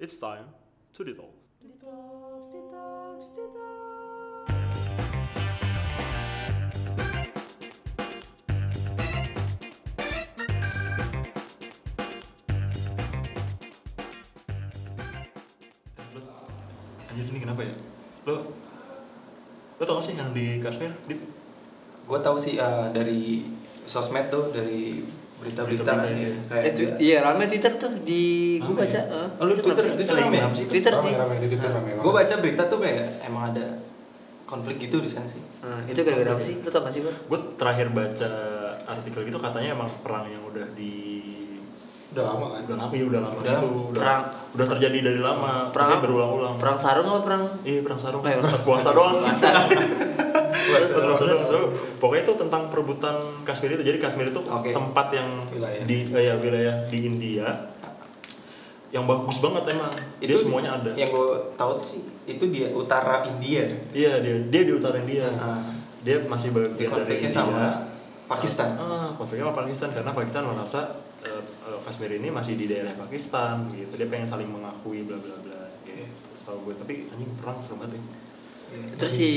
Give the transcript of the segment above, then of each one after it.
It's time to detox. lo anjir ini kenapa ya? Lo lo tau sih yang di Kashmir? Di gue tahu sih eh, dari sosmed tuh dari berita-berita Berita-berita, iya. kayak Eh, tu- iya rame Twitter tuh di gue Rame baca. ya? eh. Oh, lu Twitter- sih? Twitter rame ya? sih? Twitter Rame, sih. rame, di Twitter rame gue banget. baca berita tuh kayak emang ada konflik gitu di sana sih Nah, itu gara-gara apa sih? Lu tau gak sih gue? gue terakhir baca artikel gitu katanya emang perang yang udah di Udah lama kan? udah lama ya udah lama Udah. gitu udah Perang. udah terjadi dari lama Perang berulang-ulang Perang sarung apa perang? iya perang sarung Eh, pas puasa doang Puasa. Terus, terus, terus, terus, pokoknya itu tentang perebutan Kashmir itu. Jadi Kashmir itu Oke. tempat yang Wilayah. di eh, ya, wilayah di India yang bagus banget emang. Dia semuanya ada. yang gue tahu sih itu dia utara India. Iya dia dia di utara India. Ah. dia masih bagian dari India. sama Pakistan. Ah konfliknya sama Pakistan. Karena Pakistan merasa eh, Kashmir ini masih di daerah Pakistan gitu. Dia pengen saling mengakui bla bla bla gitu. Setahu gue tapi anjing perang serem banget ya Terus si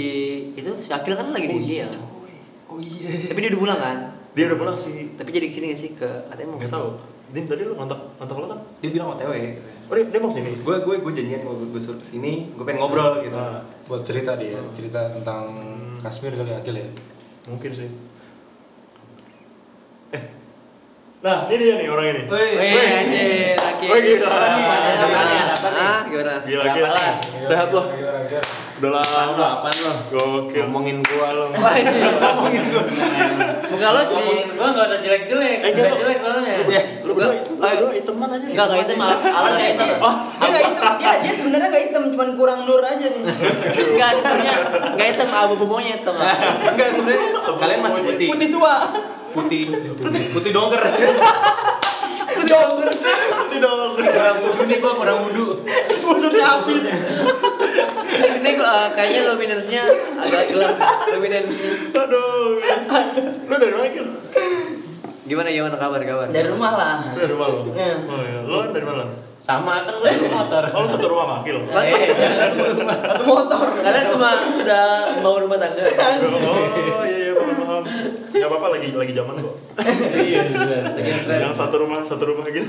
itu si Akil kan lagi di India. coy. oh iya. Tapi dia udah pulang kan? dia udah pulang sih. Tapi jadi ke sini gak sih? Ke katanya mau nggak tahu Dim tadi lu ngontak ngontak lo kan? Dia bilang OTW oh dia, dia mau sini gue gue gue janjian gue gue suruh ke sini gue pengen ngobrol gitu. Ah, Buat cerita dia, cerita tentang Kashmir kali Akil ya. mungkin sih eh nah ini dia nih orang ini Woi, Wih, anjir, Akil. Wih, gila. Ah, gimana? gila gila sehat lo udah lama Apaan lo? gokil Ngomongin gua lo. Wah, ini ngomongin gue. Muka lo di Ngomongin gua enggak usah jelek-jelek. Eh, Enggak enggak. jelek soalnya. lu berdua lu berdua iteman aja Enggak, enggak malah Alan enggak hitam. Dia nggak hitam, dia, dia sebenarnya nggak hitam, cuman kurang nur aja nih. Enggak sebenarnya enggak hitam abu-abu monyet tuh. enggak sebenarnya kalian masih putih Putih tua. Putih putih dongker Jongger. Nanti dong Kurang wudu nih gua kurang wudu. Sponsornya habis. Ini uh, kayaknya luminesnya agak gelap. Luminens. aduh lu dari mana? Gimana gimana kabar kabar? Dari rumah lah. Dari rumah lo Iya. oh iya lu dari mana Sama kan gua di motor. oh lu satu rumah sama Gil Langsung Satu motor. kalian semua sudah bangun rumah tangga. oh iya iya paham paham nggak apa-apa lagi lagi zaman kok Iya, tren. yang satu rumah satu rumah gitu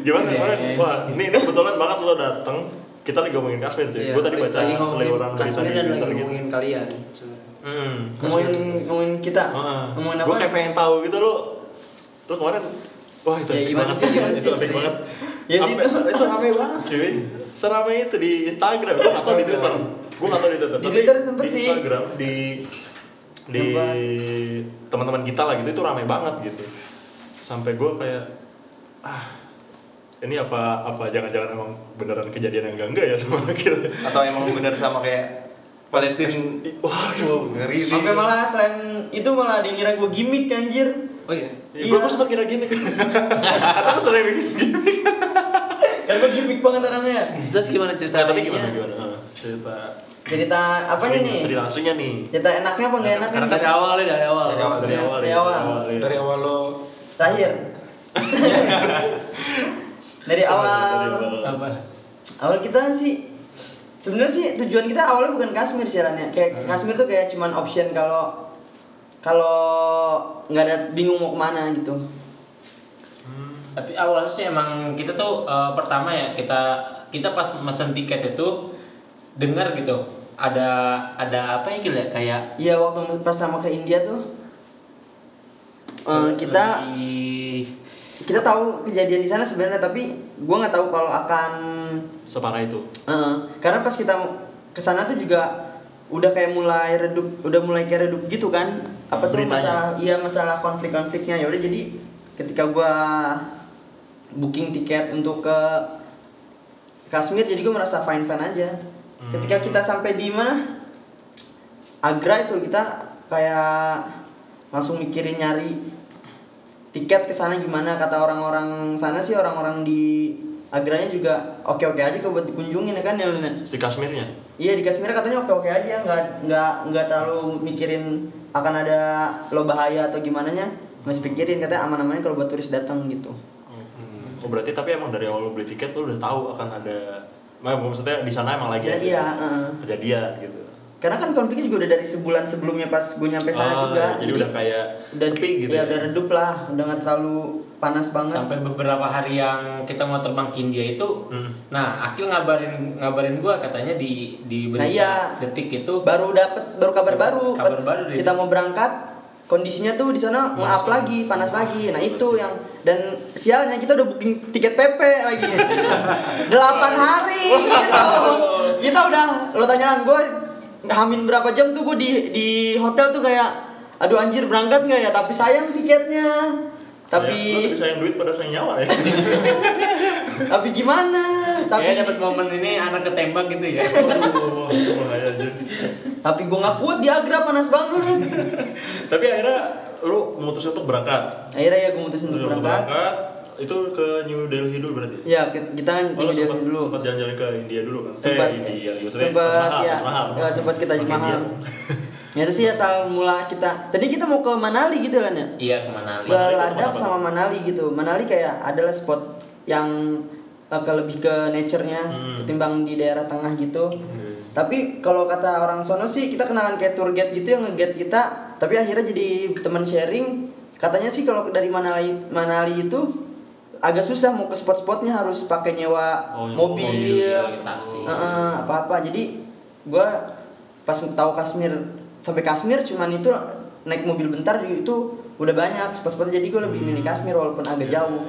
gimana kemarin wah ini ini kebetulan banget lo datang kita lagi ngomongin cuy Iya, gue tadi baca seliweran berita di dan lagi Twitter gitu ngomongin kalian. Hmm Ngomongin ngomongin kita. Ngomongin gue apa? kayak pengen tahu gitu lo lo kemarin wah itu Ya, gimana banget sih, gimana itu sih epic ceritanya? banget Ya sih, itu- itu rame banget. cuy seramai itu di Instagram gue nggak tahu di Twitter gue nggak tahu di Twitter Di Tapi Twitter sempet di sih. Instagram di di teman-teman kita lah gitu itu ramai banget gitu sampai gue kayak ah ini apa apa jangan-jangan emang beneran kejadian yang enggak enggak ya sama Akil atau emang bener sama kayak Palestina wah ngeri sih Sampai malah selain itu malah dingira gue gimmick anjir. oh iya gue gue sempat kira gimmick karena gue sering bikin gimmick Kan gue gimmick banget orangnya. Terus gimana cerita Nah, tapi gimana gimana cerita Cerita apa nih? cerita aslinya nih Cerita enaknya apa nggak enaknya? Dari awal ya dari awal. Dari awal, dari awal Dari awal. Dari awal lo Terakhir. Dari Coba, awal. dari awal. Apa? Awal kita sih sebenarnya sih tujuan kita awalnya bukan Kashmir sih Ran, ya. Kayak Kashmir tuh kayak cuman option kalau kalau nggak ada bingung mau ke mana gitu. Tapi awalnya sih emang kita tuh eh, pertama ya kita kita pas mesen tiket itu dengar gitu ada ada apa ya Gil ya kayak Iya waktu pas sama ke India tuh eh, kita kita tahu kejadian di sana sebenarnya tapi gua nggak tahu kalau akan separah itu. Eh, karena pas kita ke sana tuh juga udah kayak mulai redup udah mulai kayak redup gitu kan? Apa tuh Beritanya. masalah iya masalah konflik-konfliknya. Ya udah jadi ketika gua booking tiket untuk ke Kashmir jadi gue merasa fine fine aja ketika kita sampai di mana? Agra itu kita kayak langsung mikirin nyari tiket ke sana gimana? Kata orang-orang sana sih orang-orang di Agranya juga oke-oke aja kok buat dikunjungin ya kan ya si Kashmirnya? Iya di Kashmir katanya oke-oke aja nggak nggak nggak terlalu mikirin akan ada lo bahaya atau gimana nya masih pikirin katanya aman-amannya kalau buat turis datang gitu. oh berarti tapi emang dari awal lo beli tiket lo udah tahu akan ada maksudnya di sana emang lagi Iya, ada iya, heeh. kejadian gitu karena kan konfliknya juga udah dari sebulan sebelumnya pas gue nyampe sana Ah, juga. jadi udah kayak udah sepi gitu ya, ya, udah redup lah. Udah nggak terlalu panas banget. Sampai beberapa hari yang kita mau terbang ke India itu Hmm. nah Akil ngabarin ngabarin gua katanya di di berita Nah, iya. detik itu. Baru dapet baru kabar baru. Kabar pas baru deh. kita mau berangkat kondisinya tuh di sana nge-up lagi panas lagi. Nah itu yang dan sialnya kita udah booking tiket PP lagi. 8 hari. Gitu. kita udah lo tanyakan gue hamin berapa jam tuh gue di di hotel tuh kayak aduh anjir berangkat nggak ya? Tapi sayang tiketnya. Tapi Sayang- sayang duit pada sayang nyawa ya? Tapi gimana? Tapi ya dapat momen ini anak ketembak gitu ya. Aja. tapi gue nggak kuat di Agra panas banget. Tapi akhirnya lo memutuskan untuk berangkat? Akhirnya ya gue mutusin untuk Untuk berangkat. berangkat itu ke New Delhi dulu berarti Ya, ki- kita Oh, lo di sempat, dulu. sempat jalan-jalan ke India dulu kan? Sempat, eh, India, maksudnya sempat Mahal, ya, Mahal. ya, sempat kita Mahal. Ya itu sih asal mula kita. Tadi kita mau ke Manali gitu kan ya? iya Ke Ladakh kenapa? sama Manali gitu. Manali kayak adalah spot yang eh, ke lebih ke nature-nya Hmm. ketimbang di daerah tengah gitu. Tapi kalau kata orang sono sih kita kenalan kayak tour guide gitu yang nge-guide kita, tapi akhirnya jadi teman sharing. Katanya sih kalau dari Manali Manali itu agak susah mau ke spot-spotnya harus pakai nyewa Oh, mobil, mobil, lagi taksi. Heeh, apa-apa. Jadi gua pas tahu Kashmir sampai Kashmir cuman itu naik mobil bentar itu udah banyak spot-spotnya. Jadi gue lebih milih Kashmir walaupun agak jauh.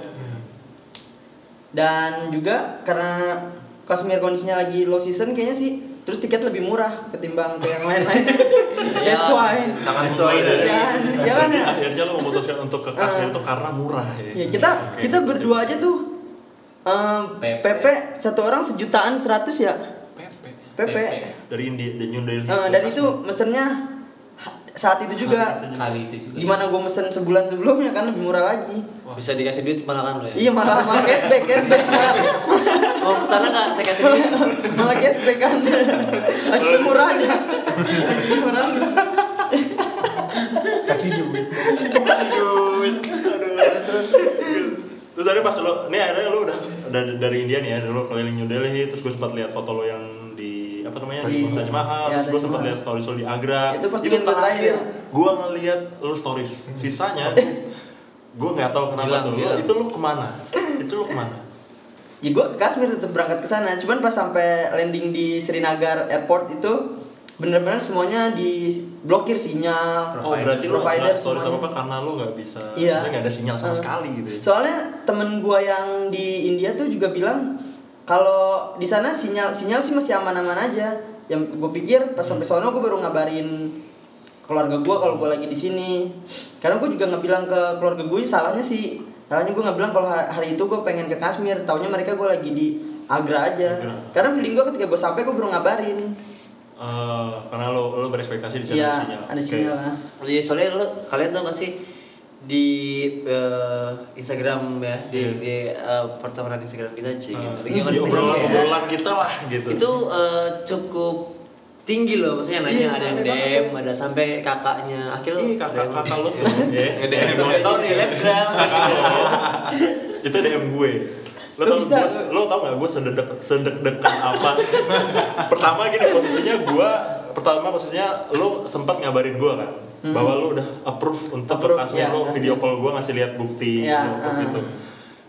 dan juga karena Kashmir kondisinya lagi low season kayaknya sih terus tiket lebih murah ketimbang ke yang lain-lain that's why Sangat Sesuai ya, ya kan ya Akhirnya lo memutuskan untuk ke Kashmir itu karena murah ya. Ya, kita kita berdua aja tuh em, PP. PP satu orang sejutaan seratus ya Pepe. PP, Dari India, dari New Delhi. Eh, dan Kashmir. itu mesennya ha- saat itu juga. Kali itu juga. Gimana gue mesen sebulan sebelumnya kan lebih murah lagi. Bisa dikasih duit malah kan lo ya. iya malah malah cashback cashback. Malah, Oh, ke sana nggak? Saya kasih duit. malah cashback kan. Lagi murahnya. Lagi murahnya. Kasih duit. Aduh, aduh. terus terus. Terus akhirnya pas lo, nih akhirnya lo udah dari, dari India nih ya, lo keliling New Delhi, terus gue sempat lihat foto lo yang apa namanya di Di- Taj Mahal, ya, terus gue sempat lihat stories lo di Agra. Itu gue terakhir. gue ngeliat lo stories, sisanya gue nggak tahu kenapa tuh. Lo, itu lo ke mana? itu lo ke mana? ya gue ke Kashmir tetap berangkat ke sana cuman pas sampai landing di Srinagar airport itu bener-bener semuanya diblokir sinyal Oh berarti lo nggak stories semuanya. apa apa karena lo nggak bisa, Iya. nggak ada sinyal sama Eh. sekali gitu. ya. Soalnya temen gua yang di India tuh juga bilang kalau di sana sinyal sinyal sih masih aman-aman aja. Yang gue pikir pas sampai sono gue baru ngabarin keluarga gua kalau gua lagi di sini. Karena gue juga nggak bilang ke keluarga gue salahnya sih. Salahnya gue nggak bilang kalau ha- hari itu gue pengen ke Kashmir. Taunya mereka gue lagi di Agra aja. Agra. Karena feeling gue ketika gue sampai gue baru ngabarin. Eh, karena lo lo berekspektasi di sana Iya, ada sinyal. ada Oke. sinyal lah. Iya, soalnya lo kalian tau gak sih di eh, Instagram ya di, Iya. di eh, pertemanan Instagram kita sih Eh, gitu. di sih, obrolan ya? obrolan kita lah gitu. itu eh, cukup tinggi loh maksudnya nanya Iya, ada yang banget, DM coy. ada sampai kakaknya akhil Ih kakak DM. kakak lo tuh, ya. Nge-DM Gue nggak tahu nih. selebgram Kakak lo. Itu DM gue. Lo tau bisa, gue, lo tau gak gue sedek sedek dekat apa? pertama gini posisinya gue, pertama posisinya lo sempat ngabarin gue kan, bahwa lo udah approve untuk Approve, ke Kashmir, ya, lo video call gue ngasih lihat bukti Ya, lo approve ah. itu.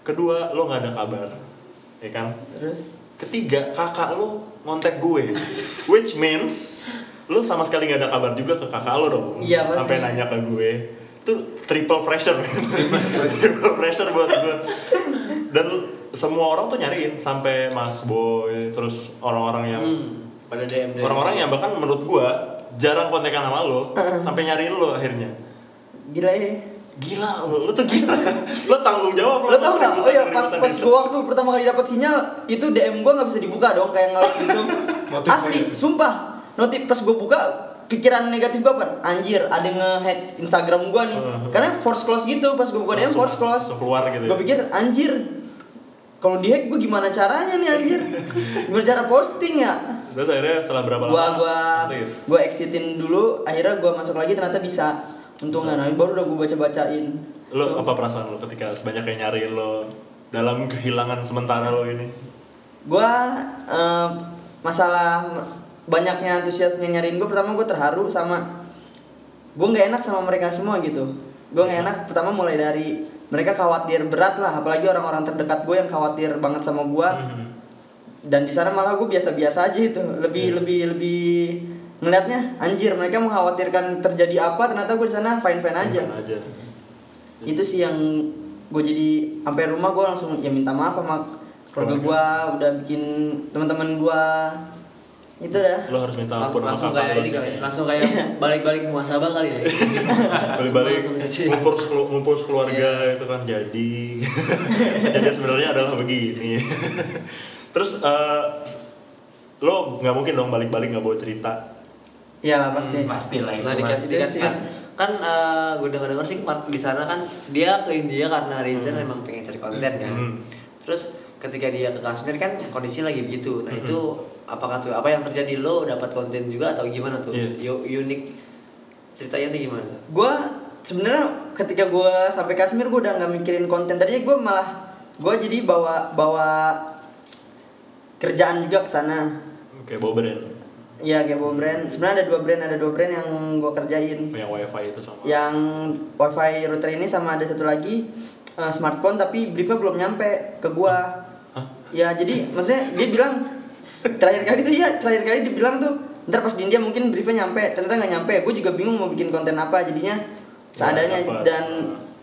Kedua lo nggak ada kabar, ya kan? Terus Ketiga, kakak lo ngontek gue Which means Lo sama sekali gak ada kabar juga ke kakak lo dong Iya, pasti. Sampai nanya ke gue Itu triple pressure. Triple pressure buat gue Dan semua orang tuh nyariin Sampai Mas Boy Terus orang-orang yang Hmm, pada DM. Orang-orang yang bahkan menurut gue Jarang kontekan sama lo Sampai nyariin lo akhirnya gila ya. Gila lo, lo tuh gila Lo tanggung jawab Lo tau gak? Oh iya pas pas gua waktu pertama kali dapat sinyal itu DM gua nggak bisa dibuka dong kayak ngelak gitu. Asli, sumpah. Notif pas gua buka pikiran negatif gua apa? Anjir, ada yang nge-hack Instagram gua nih. Karena force close gitu pas gua buka DM force close. keluar gitu ya? Gua pikir anjir. Kalau dihack gua gimana caranya nih anjir? Gimana cara posting ya? Terus akhirnya setelah berapa lama Gua gua exitin dulu, akhirnya gua masuk lagi ternyata bisa. Untungnya nah, baru udah gua baca-bacain. lo apa perasaan lo ketika sebanyak yang nyari lo dalam kehilangan sementara lo ini gua eh, masalah banyaknya antusiasnya nyariin gue pertama gue terharu sama gue nggak enak sama mereka semua gitu gue nggak enak pertama mulai dari mereka khawatir berat lah apalagi orang-orang terdekat gue yang khawatir banget sama gue Hmm. dan di sana malah gue biasa-biasa aja itu lebih lebih lebih ngelihatnya anjir mereka mengkhawatirkan terjadi apa ternyata gue di sana fine fine aja. Fine aja. Itu sih yang gue jadi sampai rumah gue langsung ya minta maaf sama keluarga gue udah bikin teman-teman gue itu dah lo harus minta ampun sama langsung kayak ini kali langsung kayak balik-balik muhasabah kali ya balik-balik ngumpul sekelu- ngumpul keluarga Iya. itu kan jadi jadi sebenarnya adalah begini terus eh, lo nggak mungkin dong balik-balik nggak bawa cerita Iya lah pasti. pasti lah itu Nah di mah. di Itu Kashmir kan eh, gue denger denger sih di sana kan dia ke India karena reason emang pengen cari konten kan. Hmm. Terus ketika dia ke Kashmir kan kondisi lagi begitu. Nah itu apakah tuh apa yang terjadi lo dapat konten juga atau gimana tuh? Yo- unik ceritanya tuh gimana tuh? Gue sebenarnya ketika gue sampai Kashmir gue udah nggak mikirin konten tadinya gue malah gue jadi bawa bawa kerjaan juga ke sana. kayak bawa brand Iya kayak bawa brand. Sebenarnya ada dua brand, ada dua brand yang gue kerjain. yang wifi itu sama Yang wifi router ini sama ada satu lagi eh, smartphone tapi briefnya belum nyampe ke gua. Hah? Ya jadi maksudnya dia bilang terakhir kali tuh ya terakhir kali dibilang tuh ntar pas di India mungkin briefnya nyampe ternyata nggak nyampe gue juga bingung mau bikin konten apa jadinya seadanya apa? dan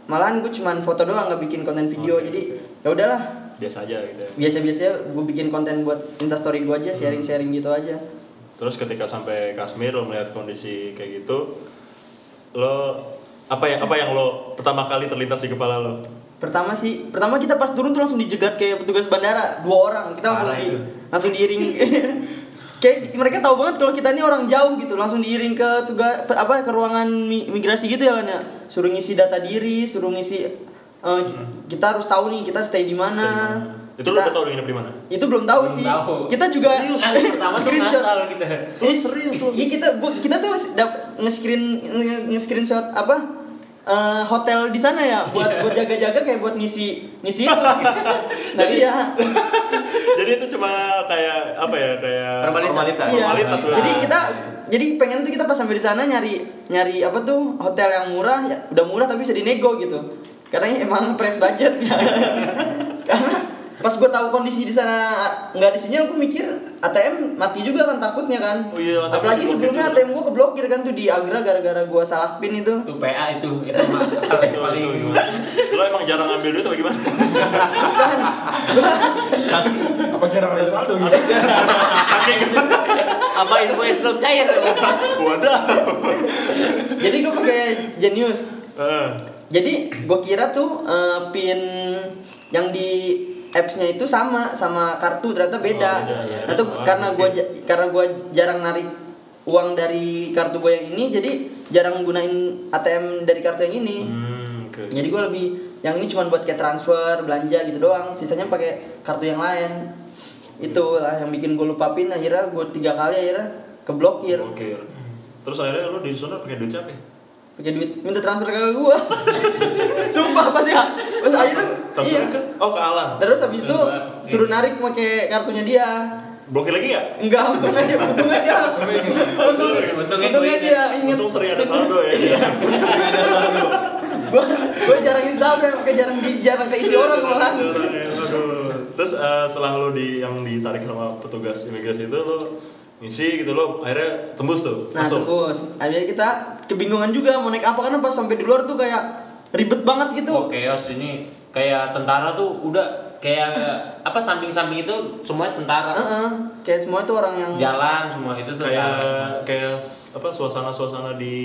malahan gue cuman foto doang nggak bikin konten video Oke, jadi oke. ya udahlah biasa aja gitu ya. biasa-biasa gue bikin konten buat instastory gue aja sharing-sharing gitu aja terus ketika sampai Kashmir lo melihat kondisi kayak gitu lo apa ya apa yang lo pertama kali terlintas di kepala lo pertama sih pertama kita pas turun tuh langsung dijegat kayak petugas bandara dua orang kita langsung di, itu. Langsung diiring. Kayak mereka tahu banget kalau kita ini orang jauh gitu. Langsung diiring ke tugas apa ke ruangan mi- migrasi gitu ya kan ya? Suruh ngisi data diri suruh ngisi eh, kita harus tahu nih kita stay di mana. Itu lo Kita- udah tau udah nginep di mana? Itu belum tahu Belum sih. tahu. kita juga Kan pertama tuh screenshot. kita. Oh serius Iya kita kita tuh dap nge-screen nge- nge-screenshot apa eh, hotel di sana ya buat buat jaga-jaga kayak buat ngisi ngisi itu. nah iya jadi itu cuma kayak apa ya kayak Formalitas. iya formalitas jadi banget. kita jadi pengen tuh kita pas sampai di sana nyari nyari apa tuh hotel yang murah ya udah murah tapi bisa dinego gitu karena emang press budget karena pas gue tahu kondisi di sana nggak di sinyal gue mikir ATM mati juga kan takutnya kan. Oh iya, ATM apalagi sebelumnya juga. ATM gue keblokir kan tuh di Agra gara-gara gue salah pin itu. Itu PA itu itu mah paling lo emang jarang ngambil duit apa gimana? Apa jarang ada saldo gitu? saking Apa info yang belum cair? wadah jadi gue pakai Genius. Eh, jadi gue kira tuh eh, pin yang di appsnya itu sama sama kartu ternyata beda. Oh, beda, ya. Nah, itu karena gue karena gue jarang narik uang dari kartu gue yang ini jadi jarang gunain ATM dari kartu yang ini. hmm, oke Jadi gue lebih yang ini cuma buat kayak transfer belanja gitu doang. Sisanya pakai kartu yang lain. Itu lah yang bikin gue lupa pin akhirnya gue tiga kali akhirnya keblokir. Terus akhirnya lo di sana pakai duit siapa? ya? Pakai duit minta transfer ke gua sumpah pasti ya terus akhirnya Transfer iya. ke? Oh ke Alan. terus habis itu suruh narik pakai kartunya dia Blokir lagi nggak? enggak untungnya dia untungnya dia untung Untungnya untungnya gue dia inget Untung sering ada saldo ya. gua gua jarang instagram kayak jarang jarang keisi orang Aduh. Terus eh, setelah lo di yang ditarik sama petugas imigrasi itu lo ngisi gitu lo akhirnya tembus tuh nah masuk. terus akhirnya kita kebingungan juga mau naik apa karena pas sampai di luar tuh kayak ribet banget gitu. Oh, chaos ini. Kayak tentara tuh udah kayak apa samping-samping itu semua tentara. Heeh, kayak semua tuh orang yang jalan semua itu Kayak tentara. Kayak s- apa suasana-suasana di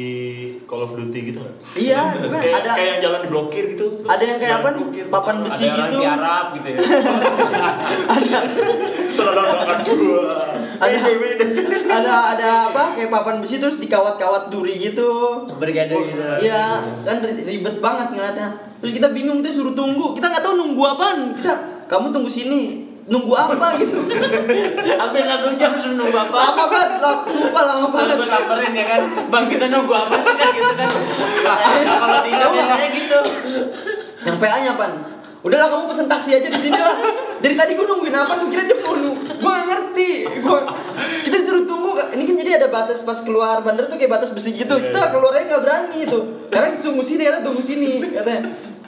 Call of Duty gitu nggak? iya bukan, kayak ada kayak yang jalan diblokir gitu. ada yang kayak Jalan apa nih diblokir, papan besi ada orang gitu. di Arab gitu ya. Terlalu dua. Ada ada ada apa? Kayak papan besi terus dikawat-kawat duri gitu. Bergada gitu. iya. Kan ri- ribet banget ngeliatnya. Terus kita bingung kita suruh tunggu. Kita nggak tahu nunggu apaan. Kita kamu tunggu sini nunggu apa? Gitu. Hampir satu jam suruh nunggu apa? Lama banget sumpah lama banget. gue samperin ya kan. Bang kita nunggu apa sih? Kan gitu kan. Nah, kalau Indo biasanya gitu. Yang PA nya pan udahlah kamu pesen taksi aja di sini lah. Dari tadi gue nungguin apa? Gue kira dia mau nunggu gue gak ngerti. Gue kita suruh tunggu ini kan jadi ada batas pas keluar bandara tuh kayak batas besi gitu. Iya, kita iya. keluarnya nggak berani itu. Karena tunggu sini kata tunggu sini katanya.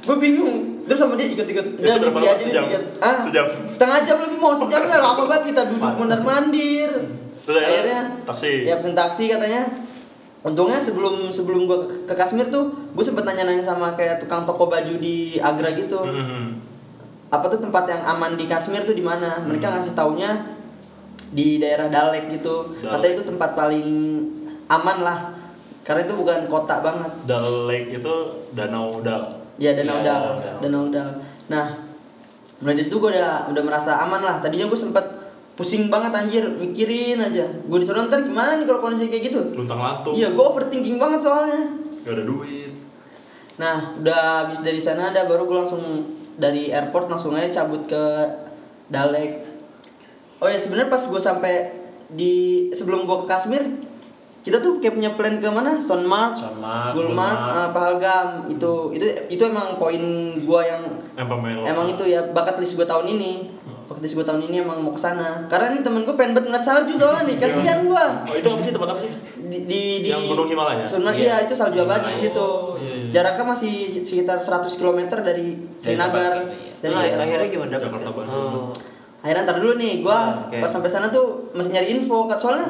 Gue bingung. Terus sama dia ikut-ikut. Nih lama? aja Sejam? ah Sejam? setengah jam lebih mau sejam lah. Lama banget kita duduk mondar mandir Terus akhirnya taksi. ya pesen taksi katanya untungnya sebelum sebelum gue ke, Kashmir tuh gue sempet nanya-nanya sama kayak tukang toko baju di Agra gitu. Hmm. apa tuh tempat yang aman di Kashmir tuh di mana? Mereka ngasih taunya di daerah Dalek gitu. Dalek. katanya itu tempat paling aman lah. Karena itu bukan kota banget. Dal Lake itu danau dal. ya danau Ya, dal Danau. danau dal nah mulai dari situ gue udah udah merasa aman lah. Tadinya gue sempet pusing banget anjir mikirin aja gue di sana ntar gimana nih kalau kondisi kayak gitu Luntang lantung. iya gue overthinking banget soalnya Gak ada duit. Nah, udah habis dari sana ada baru gue langsung dari airport langsung aja cabut ke Dalek. Oh ya sebenarnya pas gue sampai di sebelum gue ke Kashmir kita tuh kayak punya plan ke mana? Sonmark, Sonmark, Gulmarg, Gulmarg. eh, Pahalgam. Itu itu itu emang poin gue yang pemain emang itu ya bakat list gue tahun ini. List gue tahun ini emang mau ke sana. Karena nih temen gue pengen banget ngeliat salju soalnya nih, kasihan gue. Oh itu apa sih tempat apa sih? Di, di, di Yang Gunung Himalaya? Sunma, Iya. iya. itu salju abadi di situ. Oh, iya, iya. Jaraknya masih sekitar 100 km dari Srinagar. iya. Dan Nah, akhirnya, gimana Bandung. Oh. akhirnya ntar dulu nih, gua Ah, pas sampai sana tuh masih nyari info. Kat- Soalnya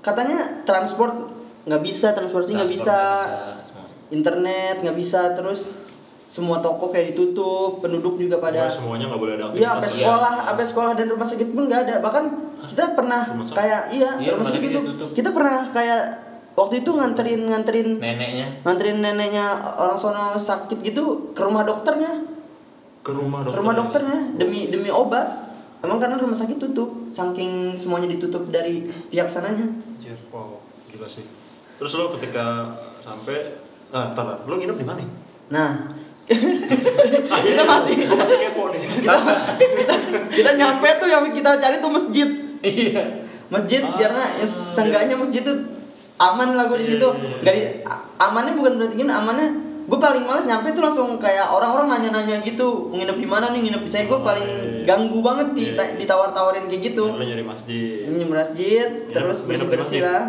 katanya transport nggak bisa, transportasi nggak bisa, semua. internet nggak bisa, terus semua toko kayak ditutup, penduduk juga pada Pokoknya semuanya nggak boleh ada Iya, aktivitas. sampai Iya. sekolah, sampai sekolah dan rumah sakit pun nggak ada. Bahkan kita pernah kayak iya, Iya, rumah rumah sakit tutup. Kita pernah kayak waktu itu nganterin nganterin neneknya nganterin neneknya orang sono sakit gitu ke rumah dokternya Ke rumah ke dokter. rumah dokternya demi demi obat emang karena rumah sakit tutup saking semuanya ditutup dari pihak sananya Anjir. Wow, gila sih. Terus lo ketika sampai Nah, tar, tar. lo nginep di mana? nah Akhirnya masih- gue masih kepo nih. kita, kita, kita nyampe tuh yang kita cari tuh masjid. Iya. Masjid Ah, karena ya, seenggaknya masjid tuh aman lah gue di Iya, situ. iya, iya. A- amannya bukan berarti gini amannya gue paling males nyampe tuh langsung kayak orang-orang nanya-nanya gitu nginep di mana nih? Nginep di saya gue Oh, paling ganggu banget di ditawar-tawarin kayak gitu. Nyari masjid. ini masjid terus nginep di bersih bersih masjid? lah.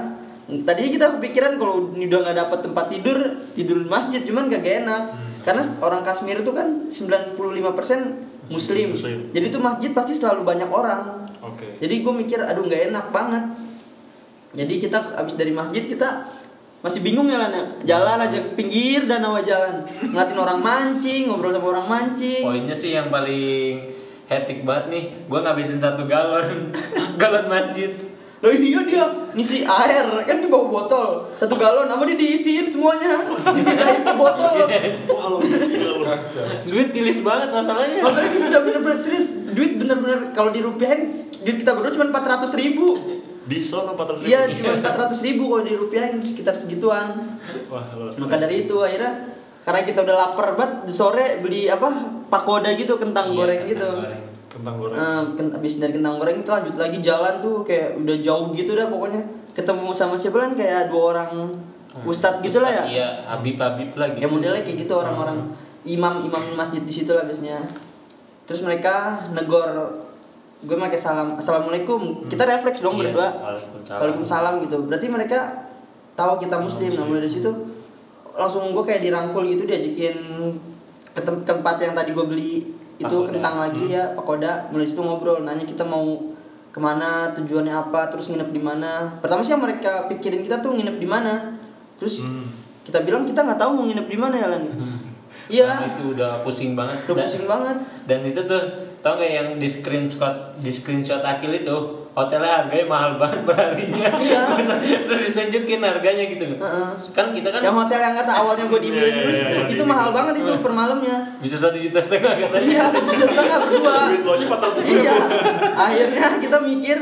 Tadinya kita kepikiran kalau udah nggak dapat tempat tidur tidur di masjid cuman gak enak. Hmm. Karena orang Kashmir itu kan 95% muslim. Muslim. jadi itu masjid pasti selalu banyak orang. Oke. jadi gue mikir aduh nggak enak banget. Jadi kita abis dari masjid kita masih bingung ya lan ya. Jalan aja ke pinggir dan awal jalan ngeliatin orang mancing ngobrol sama orang mancing. Poinnya sih yang paling hectic banget nih gua ngabisin satu galon. Galon masjid Loh iya dia ngisi air. Kan di bawa botol. Satu galon sama dia diisiin semuanya. Dipindahin ke botol. Wah lo gila lo. duit tilis banget masalahnya. Masalahnya itu udah bener-bener serius. Duit bener-bener kalau dirupiahin duit kita berdua cuma 400 ribu. Bisa lo 400 ribu. iya cuma 400 ribu kalau dirupiahin sekitar segituan. Wah lo. maka dari itu akhirnya karena kita udah lapar banget sore beli apa pakoda gitu kentang Iya, goreng kentang gitu. goreng. Kentang goreng. Eh, ken- habis dari kentang goreng itu lanjut lagi jalan tuh kayak udah jauh gitu dah pokoknya. Ketemu sama siapa kan kayak dua orang ustadz gitu lah ya. Iya habib habib lah gitu. Ya modelnya kayak gitu orang-orang imam imam masjid di situ lah biasanya. Terus mereka negor gue pakai salam assalamualaikum. Kita refleks dong Iya, berdua. waalaikumsalam. waalaikumsalam gitu. Berarti mereka tahu kita muslim. nah mulai dari situ langsung gue kayak dirangkul gitu diajakin ke tem- tempat yang tadi gue beli itu Pakoda. kentang lagi ya pakoda. Mulai situ ngobrol nanya kita mau ke mana tujuannya apa terus nginep di mana. Pertama sih yang mereka pikirin kita tuh nginep di mana. Terus Hmm. kita bilang kita nggak tahu mau nginep di mana ya lan. Iya. Nah, itu udah pusing banget. Udah Dan- pusing banget. dan itu tuh tau gak yang di screenshot di screenshot akil itu hotelnya harganya mahal banget per harinya Iya. terus, terus ditunjukin harganya gitu Heeh. kan kita kan yang hotel yang kata awalnya gue di Miris iya, terus iya, itu, itu di mahal banget itu per malamnya. Bisa satu juta setengah katanya. Iya tiga setengah berdua. Duit lo aja 400 ribu. iya. Akhirnya kita mikir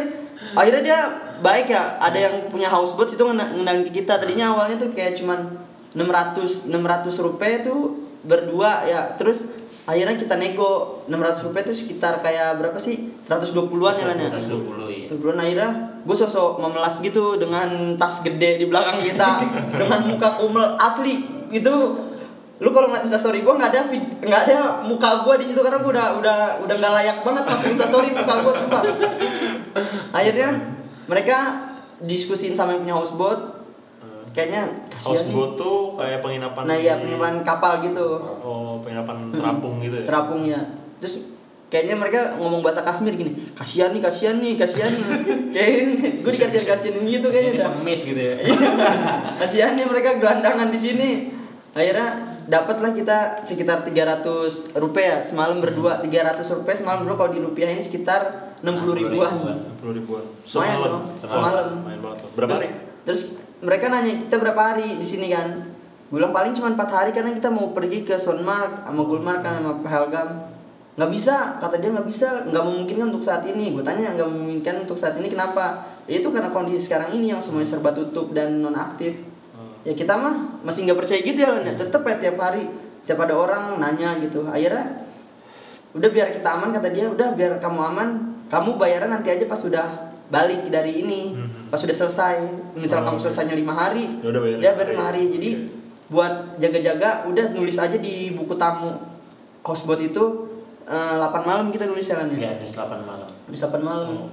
akhirnya dia baik ya. Ada yang punya houseboat itu ngena- ngenalin ke kita. Tadinya awalnya tuh kayak cuman 600 600 rupiah tuh berdua ya. Terus akhirnya kita nego 600 rupiah tuh sekitar kayak berapa sih? 120-an ya Lan ya 120 iya 120-an akhirnya gue sosok memelas gitu dengan tas gede di belakang kita dengan muka kumel asli itu lu kalau ngeliat instastory gue nggak ada nggak ada muka gue di situ karena gue udah udah udah nggak layak banget masuk instastory muka gue sumpah. Akhirnya mereka diskusin sama yang punya houseboat. Kayaknya kasihan nih. Houseboat tuh kayak penginapan nah iya penginapan kapal gitu. Oh, penginapan terapung gitu ya. terapung ya terus kayaknya mereka ngomong bahasa Kashmir gini kasihan nih kasihan nih kasihan kayak gue dikasihan kasihanin gitu kayaknya dah pengemis gitu ya. kasihan nih mereka gelandangan di sini akhirnya dapatlah kita sekitar 300 rupiah semalam berdua 300 rupiah semalam berdua kalau dirupiahin sekitar 60 ribuan 60 ribuan. Semalam. dong, semalam. Main banget. Berapa hari? terus mereka nanya kita berapa hari di sini kan gue bilang paling cuma empat hari karena kita mau pergi ke Sonmark sama Gulmarg kan sama Pahalgam nggak bisa kata dia nggak bisa nggak memungkinkan untuk saat ini. Gue tanya nggak memungkinkan untuk saat ini kenapa? Ya itu karena kondisi sekarang ini yang semuanya serba tutup dan non aktif ya kita mah masih nggak percaya gitu ya ya tetep ya tiap hari tiap ada orang nanya gitu. Akhirnya udah biar kita aman kata dia udah biar kamu aman kamu bayaran nanti aja pas sudah balik dari ini pas sudah selesai. Misal Oh, kamu selesainya lima hari Ya udah bayar dia bayar lima hari. jadi buat jaga-jaga udah nulis aja di buku tamu. Houseboat itu eh, 8 malam kita nulis jalannya Ya, ada 8 malam. nulis 8 malam Oh.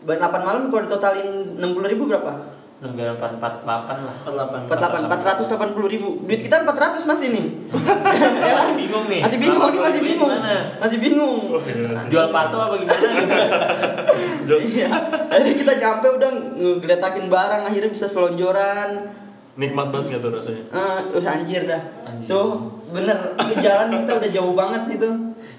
Ban 8 malam kalau ditotalin 60 ribu berapa? 9448 lah. 48 48 480 ribu duit kita 400 masih nih Masih bingung nih. masih bingung nih masih bingung gimana? masih bingung Oh, iya. Jual pato apa gimana gitu. Iya. Akhirnya kita nyampe udah ngegeletakin barang, akhirnya bisa selonjoran. Nikmat banget tuh rasanya? Eh, uh, anjir dah. Anjir. Tuh, bener. Ke jalan kita udah jauh banget itu.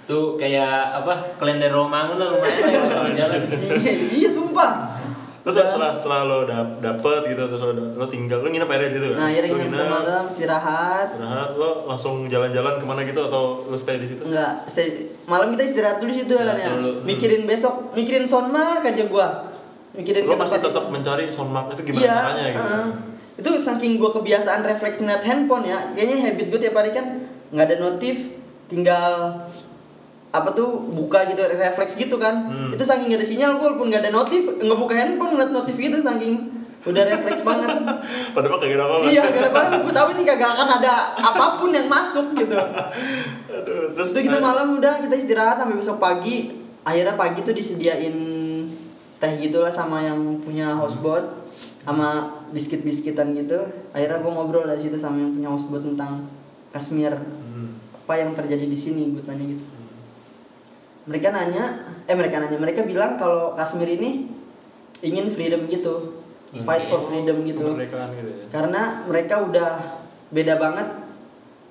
Tuh kayak apa? Klender Romangun lah lumayan ya kalau jalan. iya, iya, sumpah. Terus setelah setelah lo dap- dapet gitu terus lo, lo tinggal lo nginep aja di situ kan? Nah, akhirnya lo kita malam istirahat. istirahat lo langsung jalan-jalan ke mana gitu atau lo stay di situ? Enggak, stay- malam kita istirahat dulu di situ kan ya. Mikirin besok, mikirin Sonmark aja gua. Mikirin Lo masih tetap mencari soundmark itu gimana iya, caranya gitu? heeh. itu saking gue kebiasaan refleks ngeliat handphone ya kayaknya habit gue tiap hari kan nggak ada notif tinggal apa tuh buka gitu refleks gitu kan Hmm. itu saking gak ada sinyal gue walaupun nggak ada notif ngebuka handphone ngeliat notif gitu saking udah refleks banget Padahal kagak ada apa-apa. iya karena gue tahu ini kagak akan ada apa pun yang masuk gitu Aduh, terus Terus gitu nah, malam udah kita istirahat sampai besok pagi. Akhirnya pagi tuh disediain teh gitulah sama yang punya houseboat sama biskit-biskitan gitu. Akhirnya gue ngobrol dari situ sama yang punya houseboat tentang Kashmir. Hmm. Apa yang terjadi di sini gue tanya gitu. Mereka nanya, eh mereka nanya, mereka bilang kalau Kashmir ini ingin freedom gitu. Ingin Fight for freedom gitu kemerdekaan gitu ya. karena mereka udah beda banget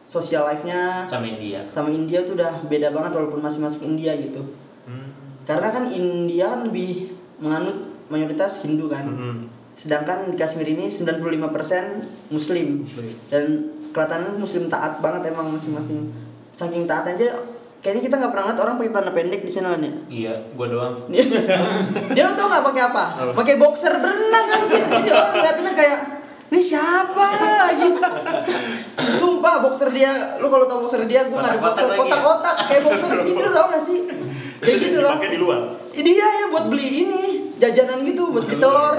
social life-nya sama India. sama India tuh udah beda banget walaupun masih masuk India gitu Hmm. karena kan India kan lebih menganut mayoritas Hindu kan Hmm. sedangkan di Kashmir ini 95% Muslim Muslim. dan kelihatannya Muslim taat banget emang masing-masing saking taat aja kayaknya kita nggak pernah lihat orang pakai celana pendek di sana ya Iya, gua doang. dia dia lo tau nggak pakai apa? Pakai boxer berenang kan? Jadi orang ngeliatnya kayak ini siapa lagi? Sumpah boxer dia lu kalau tau boxer dia gue nggak ada Kotak-kotak foto ya? kotak-kotak. Kayak boxer tidur tau gak sih? Kayak Itu gitu loh. Dipakai di luar. dia ya buat beli ini jajanan gitu buat beli telur.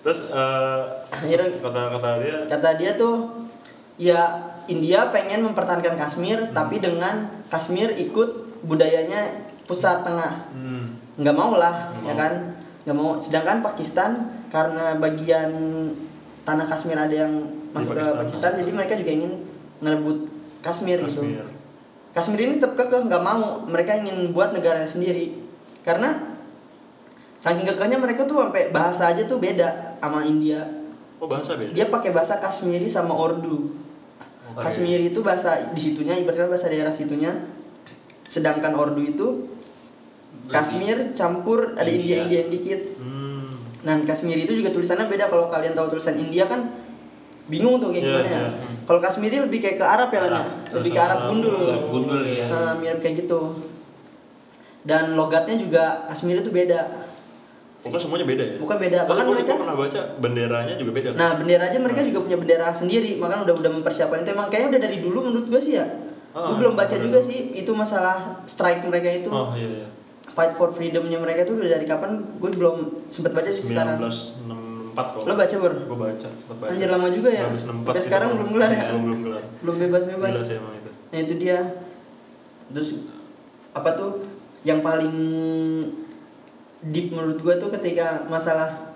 Terus eh, Akhirnya- kata kata dia? Kata dia tuh ya India pengen mempertahankan Kashmir tapi dengan Kashmir ikut budayanya pusat tengah. Hmm, nggak mau lah Nggak ya mau. kan? Nggak mau. Sedangkan Pakistan karena bagian tanah Kashmir ada yang masuk ke Pakistan. Pakistan jadi mereka juga ingin ngerebut Kashmir, gitu. Kashmir. Kashmir ini tetap kekeh nggak mau. Mereka ingin buat negara sendiri. Karena saking kekehnya mereka tuh sampai bahasa aja tuh beda sama India. Oh bahasa beda. dia pakai bahasa Kashmiri sama Urdu Oke. Kashmiri itu bahasa di situnya ibaratnya bahasa daerah situnya sedangkan Urdu itu Kashmir campur ada India. India Indian dikit Hmm. Nah, Kashmiri itu juga tulisannya beda kalau kalian tahu tulisan India kan bingung tuh kayak Iya, gimana ya. iya. Kalau Kashmiri lebih kayak ke Arab ya Lan ya? Lebih ke Arab gundul. Gundul ya. Nah, mirip kayak gitu. Dan logatnya juga Kashmiri itu beda. Pokoknya semuanya beda ya. Bukan beda, Bahkan gue mereka pernah baca benderanya juga beda. kan? Nah, bendera aja mereka juga punya bendera sendiri, makanya udah udah mempersiapkan itu. Emang kayaknya udah dari dulu menurut gue sih ya. Ah, gue belum baca bener. juga sih itu masalah strike mereka itu. Oh iya iya. Fight for freedomnya mereka itu udah dari kapan? Gue belum sempat baca sih sekarang. 1964 kok Lo baca, Bor? gue baca sempat baca Anjir, lama juga ya? 1964 Sampai sekarang belum kelar ya? belum belum kelar belum bebas-bebas gila sih emang itu nah itu dia terus apa tuh yang paling deep menurut gue tuh ketika masalah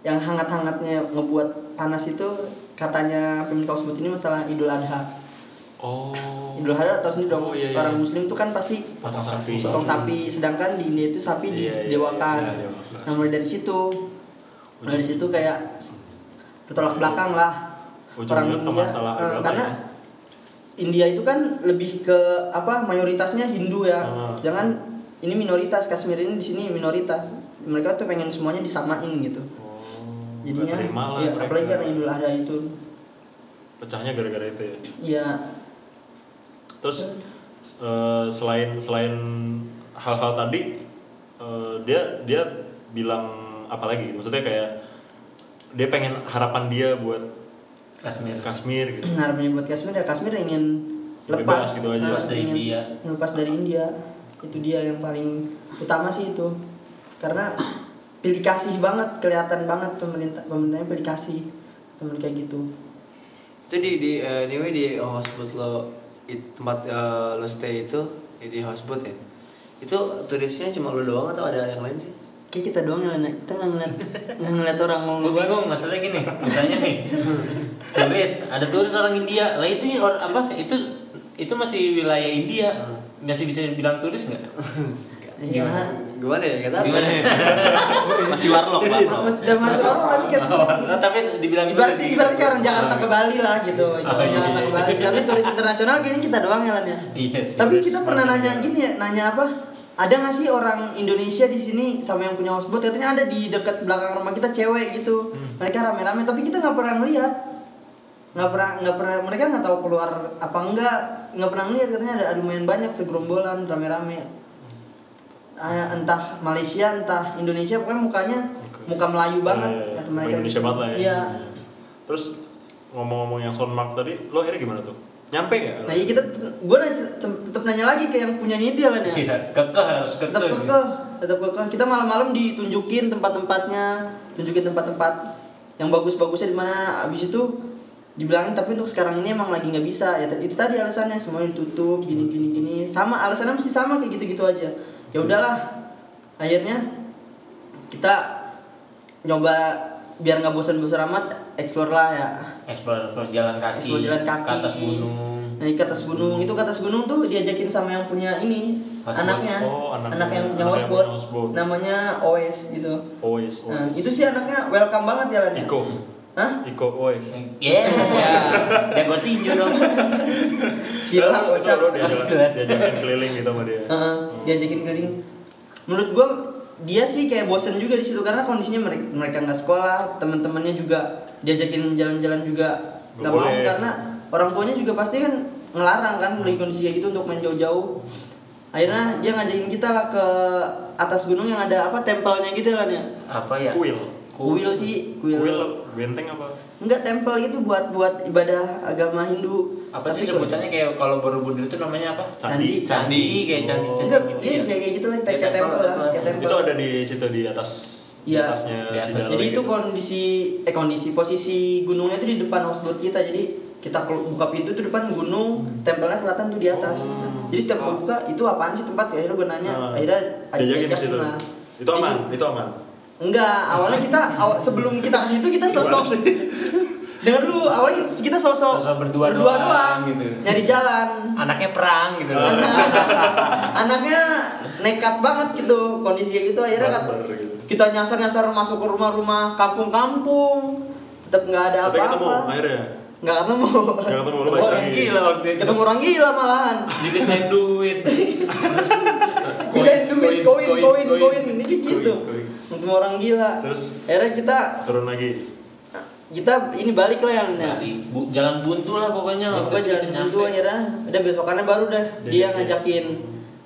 yang hangat-hangatnya ngebuat panas itu katanya pemilik Oxford ini masalah Idul Adha. Oh. Idul Adha tahu sendiri dong Oh, iya, iya. orang Muslim tuh kan pasti potong sapi. potong sapi sedangkan di India itu sapi Iya, iya, didewakan. iya, iya, nah mulai dari situ. Mulai dari situ kayak bertolak belakang lah. Ujungnya ke masalah eh, karena ya. India itu kan lebih ke apa mayoritasnya Hindu ya. Ah. jangan ini minoritas Kashmir ini di sini minoritas. Mereka tuh pengen semuanya disamain gitu. Oh jadinya ya, mereka. apalagi karena Idul Adha itu. Pecahnya gara-gara itu ya? Ya terus eh, selain selain hal-hal tadi eh, dia dia bilang apa lagi gitu? Maksudnya kayak dia pengen harapan dia buat Kashmir. Kashmir gitu. Harapannya buat Kashmir ya Kashmir ingin Bebas lepas. gitu aja. Lepas dari India. lepas dari India itu dia yang paling utama sih itu. Karena pilih kasih banget kelihatan banget pemerintah pemerintahnya pilih kasih temen kayak gitu. Itu di di eh, anyway di houseboat lo it- tempat eh, lo stay itu di, houseboat ya? Itu turisnya cuma lo doang atau ada yang lain sih? Kayak kita doang yang kita nggak ngeliat nggak ngeliat orang mau gue bingung masalahnya gini misalnya nih turis ada turis orang India. Lah itu or, apa itu itu masih wilayah India masih bisa dibilang turis nggak? Gimana? Gimana ya? Kata gimana Masih warlock, warlock. masih masuk orang tapi kan Oh, tapi dibilang ibaratnya turis. ibaratnya kayak orang Jakarta ke Bali lah gitu. Oh, iya, Jakarta iya. ke Bali. Tapi turis internasional kayaknya kita doang ya Lan, ya? Iya sih. Tapi kita pernah nanya gini ya nanya apa? Ada nggak sih orang Indonesia di sini sama yang punya houseboat katanya ada di dekat belakang rumah kita cewek gitu. Mereka rame-rame tapi kita nggak pernah ngeliat nggak pernah nggak pernah mereka nggak tahu keluar apa enggak. Nggak pernah ngeliat katanya ada, ada lumayan banyak segerombolan rame-rame. Ah, entah Malaysia entah Indonesia pokoknya mukanya muka Melayu banget. Eh, kata muka mereka Indonesia banget lah ya. Iya. Terus ngomong-ngomong yang soundmark tadi lo akhirnya gimana tuh? Nyampe nggak? Nah iya kita gue tetap nanya lagi ke yang punyanya itu ya kan ya? Iya, kekeh harus kekeh tetap gitu. kekeh tetap kekeh. Kita malam-malam ditunjukin tempat-tempatnya tunjukin tempat-tempat yang bagus-bagusnya di mana. Abis itu dibilangin tapi untuk sekarang ini emang lagi nggak bisa. Ya itu tadi alasannya semuanya ditutup gini gini gini. Sama alasannya masih sama kayak gitu-gitu aja. Ya udahlah. Akhirnya kita nyoba biar nggak bosan-bosan amat explore lah ya. Explore explore jalan kaki, Explore jalan kaki. ke atas gunung. Naik ke atas gunung. Itu ke atas gunung tuh diajakin sama yang punya ini Houseboat. anaknya. Oh, anaknya. anak yang punya Anak yang punya houseboat. namanya Oes gitu. Always nah, always itu sih anaknya welcome banget jalannya. Iko Hah? Iko always Iya, ya, jago tinju dong. Sila Lo- lo- kocak lo diajakin diajakin keliling gitu sama dia. Heeh, diajakin keliling. Menurut gua dia sih kayak bosen juga di situ karena kondisinya mereka mereka nggak sekolah teman-temannya juga diajakin jalan-jalan juga Nggak mau karena orang tuanya juga pasti kan ngelarang kan lagi kondisi kayak gitu untuk main jauh-jauh. Akhirnya dia ngajakin kita lah ke atas gunung yang ada apa tempelnya gitu kan ya. Apa ya? kuil. Kuil sih kuil, kuil benteng apa enggak tempel gitu buat buat ibadah agama Hindu Apa sih sebutannya kayak kalau Borobudur itu namanya apa? candi Candi, kayak candi, Oh. candi enggak gitu iya ya. kayak gitu lah kayak tempel lah tempel. kayak tempel itu ada di situ di atas di Iya. atasnya Di atas. Jadi itu gitu. kondisi eh kondisi posisi gunungnya itu di depan houseboat kita. Jadi kita buka pintu itu depan gunung, tempelnya kelihatan tuh di atas. Oh. Jadi setiap gua buka itu apaan sih tempat? Akhirnya gue nanya, Nah, akhirnya situ lah. itu aman itu aman Enggak, awalnya kita awal, sebelum kita ke situ kita sosok? Dengar dulu, awalnya kita, kita sosok, Sosok berdua doang, gitu. Nyari jalan. Anaknya perang gitu. Anaknya nekat banget gitu, kondisi kayak gitu akhirnya kat- Barbar gitu. kita nyasar-nyasar masuk ke rumah-rumah kampung-kampung. Tetap nggak ada tapi ketemu apa-apa. akhirnya Nggak ketemu. nggak ketemu lu balik Orang lagi gila waktu itu. ketemu orang gila malahan Dimintain duit. Dimintain duit koin koin koin ini gitu Koin, koin. ketemu orang gila terus akhirnya kita turun lagi kita ini balik lah yang ya. Bu- jalan buntu lah pokoknya. Ya, pokoknya jalan nyampe. buntu akhirnya udah besokannya baru dah dia Diajakin. ngajakin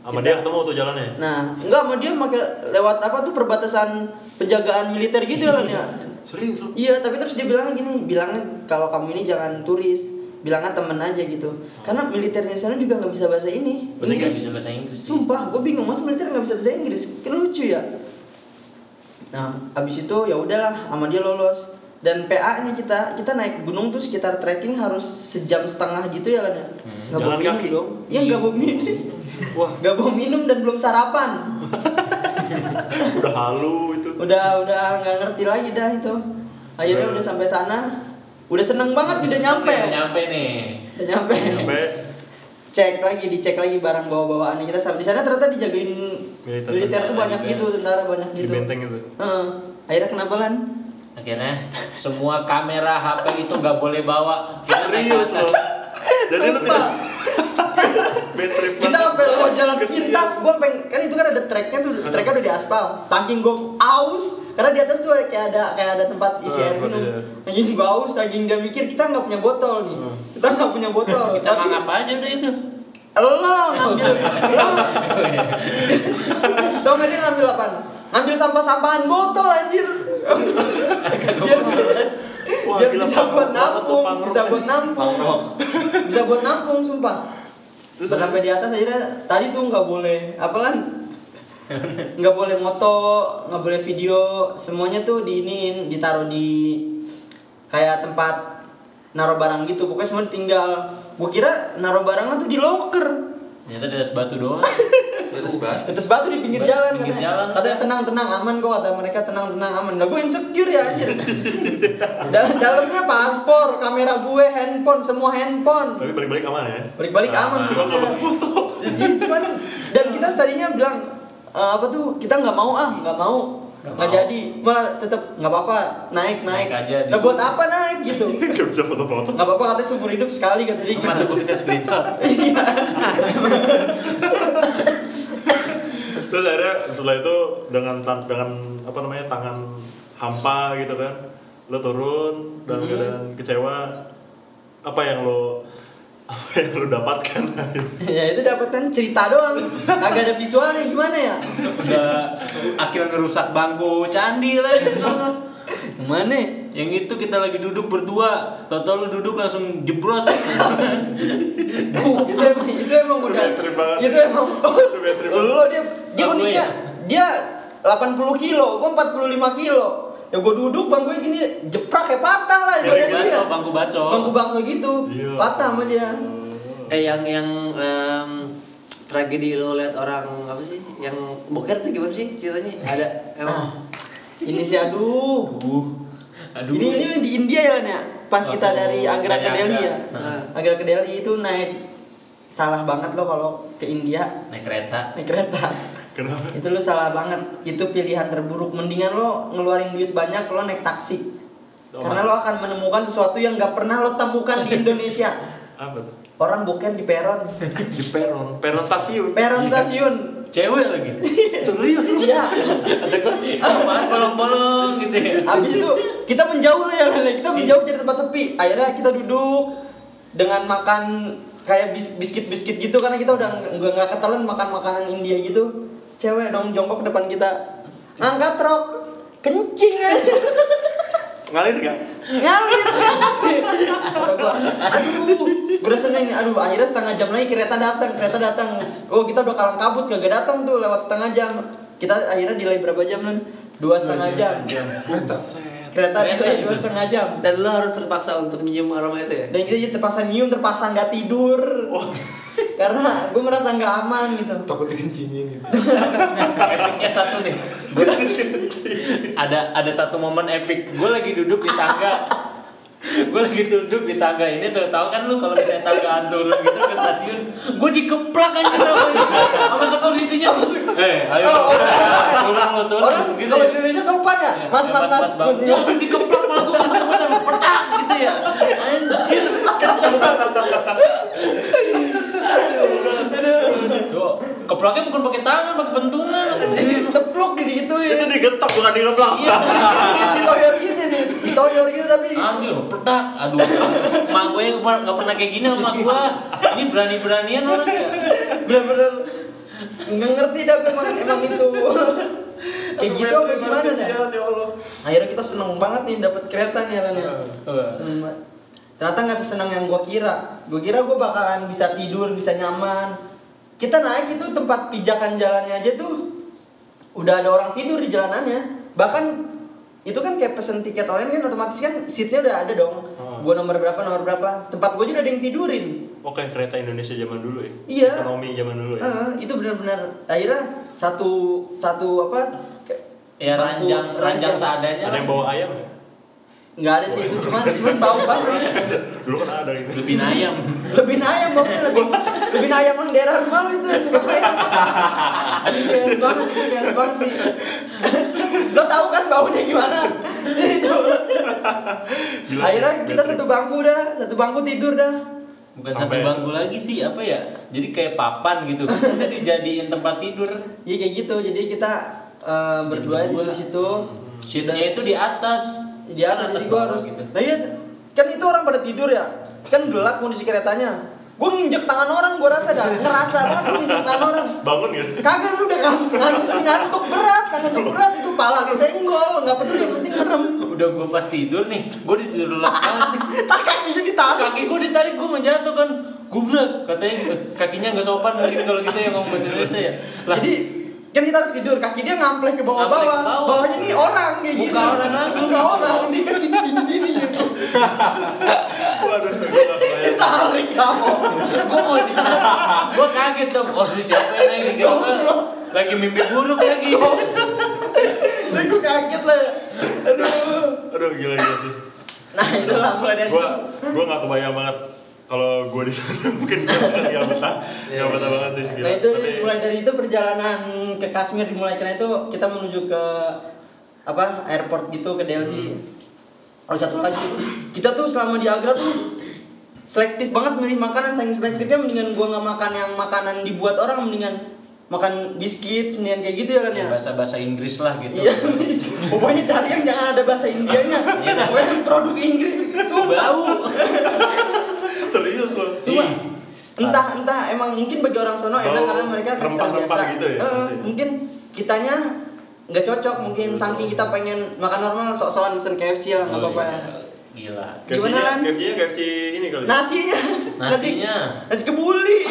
sama dia ketemu tuh jalannya nah enggak sama dia pakai lewat apa tuh perbatasan penjagaan militer gitu kan ya serius lu? Iya tapi terus dia bilangnya gini bilangnya kalau kamu ini jangan turis bilangnya temen aja gitu. Karena militer di sana juga nggak bisa bahasa ini. Bahasa Nggak Inggris. Bisa bahasa Inggris. sih. Sumpah, gue bingung masa militer nggak bisa bahasa Inggris. Kan lucu ya. nah abis itu ya udahlah sama dia lolos. Dan PA nya kita kita naik gunung tuh sekitar trekking harus sejam setengah gitu ya kan ya? Nggak Jalan kaki. dong. Iya nggak bawa minum. Wah. Nggak bawa minum dan belum sarapan udah halu itu. Udah udah nggak ngerti lagi dah itu. Akhirnya udah. sampai sana. Udah seneng banget udah nyampe. Udah nyampe nih. udah nyampe. Sampai cek lagi dicek lagi barang bawa bawaan kita sampai di sana ternyata dijagain Militer. militer, tuh banyak Militer. gitu tentara banyak di gitu. benteng itu. Heeh. akhirnya kenapa lan? Akhirnya semua kamera HP itu nggak boleh bawa. Serius loh jadi lu tidak bad trip kita sampai lo jalan pintas gue pengen kan itu kan ada treknya tuh treknya udah di aspal. Saking gue aus karena di atas tuh ada kayak ada kayak ada tempat isi Ah, air minum. isi air. saking gue aus saking dia mikir kita nggak punya botol nih. Kita nggak punya botol. Kita mangap aja udah itu. lo ngambil. Lo. Dong dia ngambil apa ngambil sampah-sampahan botol anjir. Biar Wah, biar bisa buat nampung bisa buat nampung. Bisa buat nampung sumpah Terus sampai di atas akhirnya tadi tuh nggak boleh apa lan nggak boleh moto nggak boleh video semuanya tuh diinin ditaruh di kayak tempat naruh barang gitu. Pokoknya semua ditinggal gua kira naruh barangnya tuh di locker Ternyata di atas batu doang. Di atas batu. di atas batu di pinggir jalan Pinggir katanya. jalan, katanya tenang tenang aman kok kata mereka tenang tenang aman. Lah gue insecure ya anjir. Dal- dalamnya paspor kamera gue handphone semua handphone. Tapi balik-balik aman ya? Balik-balik aman. Aman. cuma nggak bawa foto Iya cuman dan kita tadinya bilang "Eh, apa tuh kita nggak mau ah nggak mau Mau. jadi. Malah tetap nggak apa-apa. Naik naik, Naik aja, nah, buat apa naik gitu? Nggak bisa foto-foto. Nggak apa-apa katanya seumur hidup sekali kata dia gitu. Mana gue bisa screenshot. terus akhirnya setelah itu dengan tan- dengan apa namanya tangan hampa gitu kan lo turun dalam keadaan kecewa apa yang lo apa yang lo dapatkan? Ya itu dapat kan cerita doang. Kagak ada visualnya gimana ya? Udah akhirnya ngerusak bangku candi lagi di sana. gimana Yang itu kita lagi duduk berdua, Toto lu duduk langsung jebrot. itu emang itu emang udah itu emang lo dia dia kondisinya dia 80 kilo gua 45 kilo ya gua duduk bang gue gini jeprak kayak patah lah Bangku badan baso, dia. bangku baso. bangku bakso gitu Iya. patah sama dia eh yang yang em, tragedi lo lihat orang apa sih yang boker tuh gimana sih ceritanya ada emang ini sih aduh Uh, aduh. ini ini di India ya ya pas kita Waktu dari Agra ke dari Delhi ya Nah. Agra ke Delhi itu naik salah banget lo kalau ke India naik kereta. naik kereta kenapa? Itu lo salah banget. Itu pilihan terburuk. Mendingan lo ngeluarin duit banyak lo naik taksi. Oh. karena lo akan menemukan sesuatu yang gak pernah lo temukan di Indonesia. Apa tuh? Orang boker di peron. Di peron. Peron stasiun. Peron stasiun. Cewek lagi. serius lu? iya. Ada gue apaan? Bolong-bolong gitu ya. habis itu kita menjauh lah ya Lele. kita menjauh dari tempat sepi. Akhirnya kita duduk dengan makan kayak bis biskuit biskuit gitu. Karena kita udah nggak ketelan makan makanan India gitu cewek dong jongkok depan kita. Angkat rok. Kencing aja ngalir nggak? Ngalir. Kata gua, aduh gue udah seneng nih aduh akhirnya setengah jam lagi kereta datang kereta datang. Oh kita udah kalang kabut kagak datang tuh lewat setengah jam. Kita akhirnya delay berapa jam lan dua setengah jam. Kereta ya? dua setengah jam dan lo harus terpaksa untuk nyium aroma itu ya dan kita jadi terpaksa nyium terpaksa nggak tidur karena gue merasa nggak aman gitu Takut dikencingin gitu. Epicnya satu nih. Ada ada satu momen epic. Gue lagi duduk di tangga. Gue lagi duduk di tangga ini tuh tahu kan lu kalau misalnya tanggaan turun gitu ke stasiun, gue dikeplak aja sama sama security-nya. Eh, ayo. Turun lu turun orang gitu. kalau ya. di Indonesia sopan ya Ya, mas mas mas, bang. Gue langsung dikeplak malah gue kenceng banget petak gitu ya. Anjir. Keplaknya bukan pakai tangan, pakai bentungan. teplok di gitu ya itu digetok bukan digeplak Iya. Ditoyor gitu tapi. Anjir, pedak. Aduh, mak gue nggak pernah kayak gini sama gue. Ini berani-beranian orang ya. bener-bener. Nggak ngerti dah gue emang emang itu. Kayak gitu apa gimana Kesian, ya Allah. Akhirnya kita seneng banget nih dapat kereta nih ya? Banget. ternyata nggak sesenang yang gue kira. Gue kira gue bakalan bisa tidur bisa nyaman. Kita naik itu tempat pijakan jalannya aja tuh udah ada orang tidur di jalanannya. Bahkan itu kan kayak pesen tiket online kan otomatis kan seatnya udah ada dong Oh. gua nomor berapa nomor berapa tempat gua juga ada yang tidurin Oke kereta Indonesia zaman dulu ya. Iya. Ekonomi zaman dulu ya. Eh, itu benar-benar akhirnya satu satu apa kayak Ya bangku- ranjang ranjang seadanya. Ada yang bawa ayam nggak? nggak ada sih itu cuma cuma bau banget Dulu kan ada ini. Lebih ayam. Lebih ayam baunya lebih lebih ayam yang daerah rumah lu itu itu ayam bias banget itu bias banget sih. Lo tahu kan baunya gimana? Itu. Akhirnya kita satu bangku dah satu bangku tidur dah. Bukan Sampai- satu bangku lagi sih apa ya? Jadi kayak papan gitu. Jadi jadiin tempat tidur. Iya kayak gitu. Jadi kita eh, berdua di berdua. situ. Sheetnya itu di atas. di atas Atas jadi gua bawah harus gitu. nah iya kan itu orang pada tidur ya kan gelap kondisi keretanya gue nginjek tangan orang gue rasa dah ngerasa banget gua nginjek tangan orang Bangun gitu. kagak lu udah ngantuk, ngantuk, ngantuk berat ngantuk berat itu pala kesenggol nggak peduli yang penting merem Udah gue pas tidur nih, gue ditidur lelap banget. tak kakinya ditarik Kaki gue ditarik, gue mau jatuh kan. Gubrak, katanya gitu. kakinya nggak sopan mungkin kalau kita yang ngomong bahasa Indonesia ya. Lah, jadi kan kita harus tidur kaki dia ngamplek ke bawah bawah bawahnya nih orang kayak gitu orang langsung. muka orang di kaki di sini sini gitu Waduh, gue. Kamu gue mau jatuh. Gue kaget dong. Oh, ini siapa yang lagi? Kira lagi mimpi buruk lagi. Terus gue kaget lah aduh Aduh gila gila sih. nah itulah mulai dari Gua situ gua gak kebayang banget kalau gua di sana mungkin gua nggak betah, nggak betah banget sih. Gila. Nah itu Tapi mulai dari itu perjalanan ke Kashmir dimulai karena itu kita menuju ke apa airport gitu ke Delhi. Oh satu lagi kita tuh selama di Agra tuh selektif banget milih makanan saking selektifnya mendingan gua nggak makan yang makanan dibuat orang mendingan makan biskuit mendingan kayak gitu ya kan ya. Bahasa bahasa Inggris lah gitu. Iya, pokoknya cari yang jangan ada bahasa Indianya. Pokoknya yang produk Inggris sumpah. Bau. serius loh. Cuma Ih. entah entah emang mungkin bagi orang sono enak karena mereka kan terbiasa. gitu ya, Eh, pasti. mungkin kitanya nggak cocok mungkin saking kita pengen makan normal sok-sokan pesen KFC lah nggak Oh, apa-apa ya. Gila. Gimana, Lan? KFC nya KFC ini kali. Nasinya, Nasinya. nasi, nasi kebuli.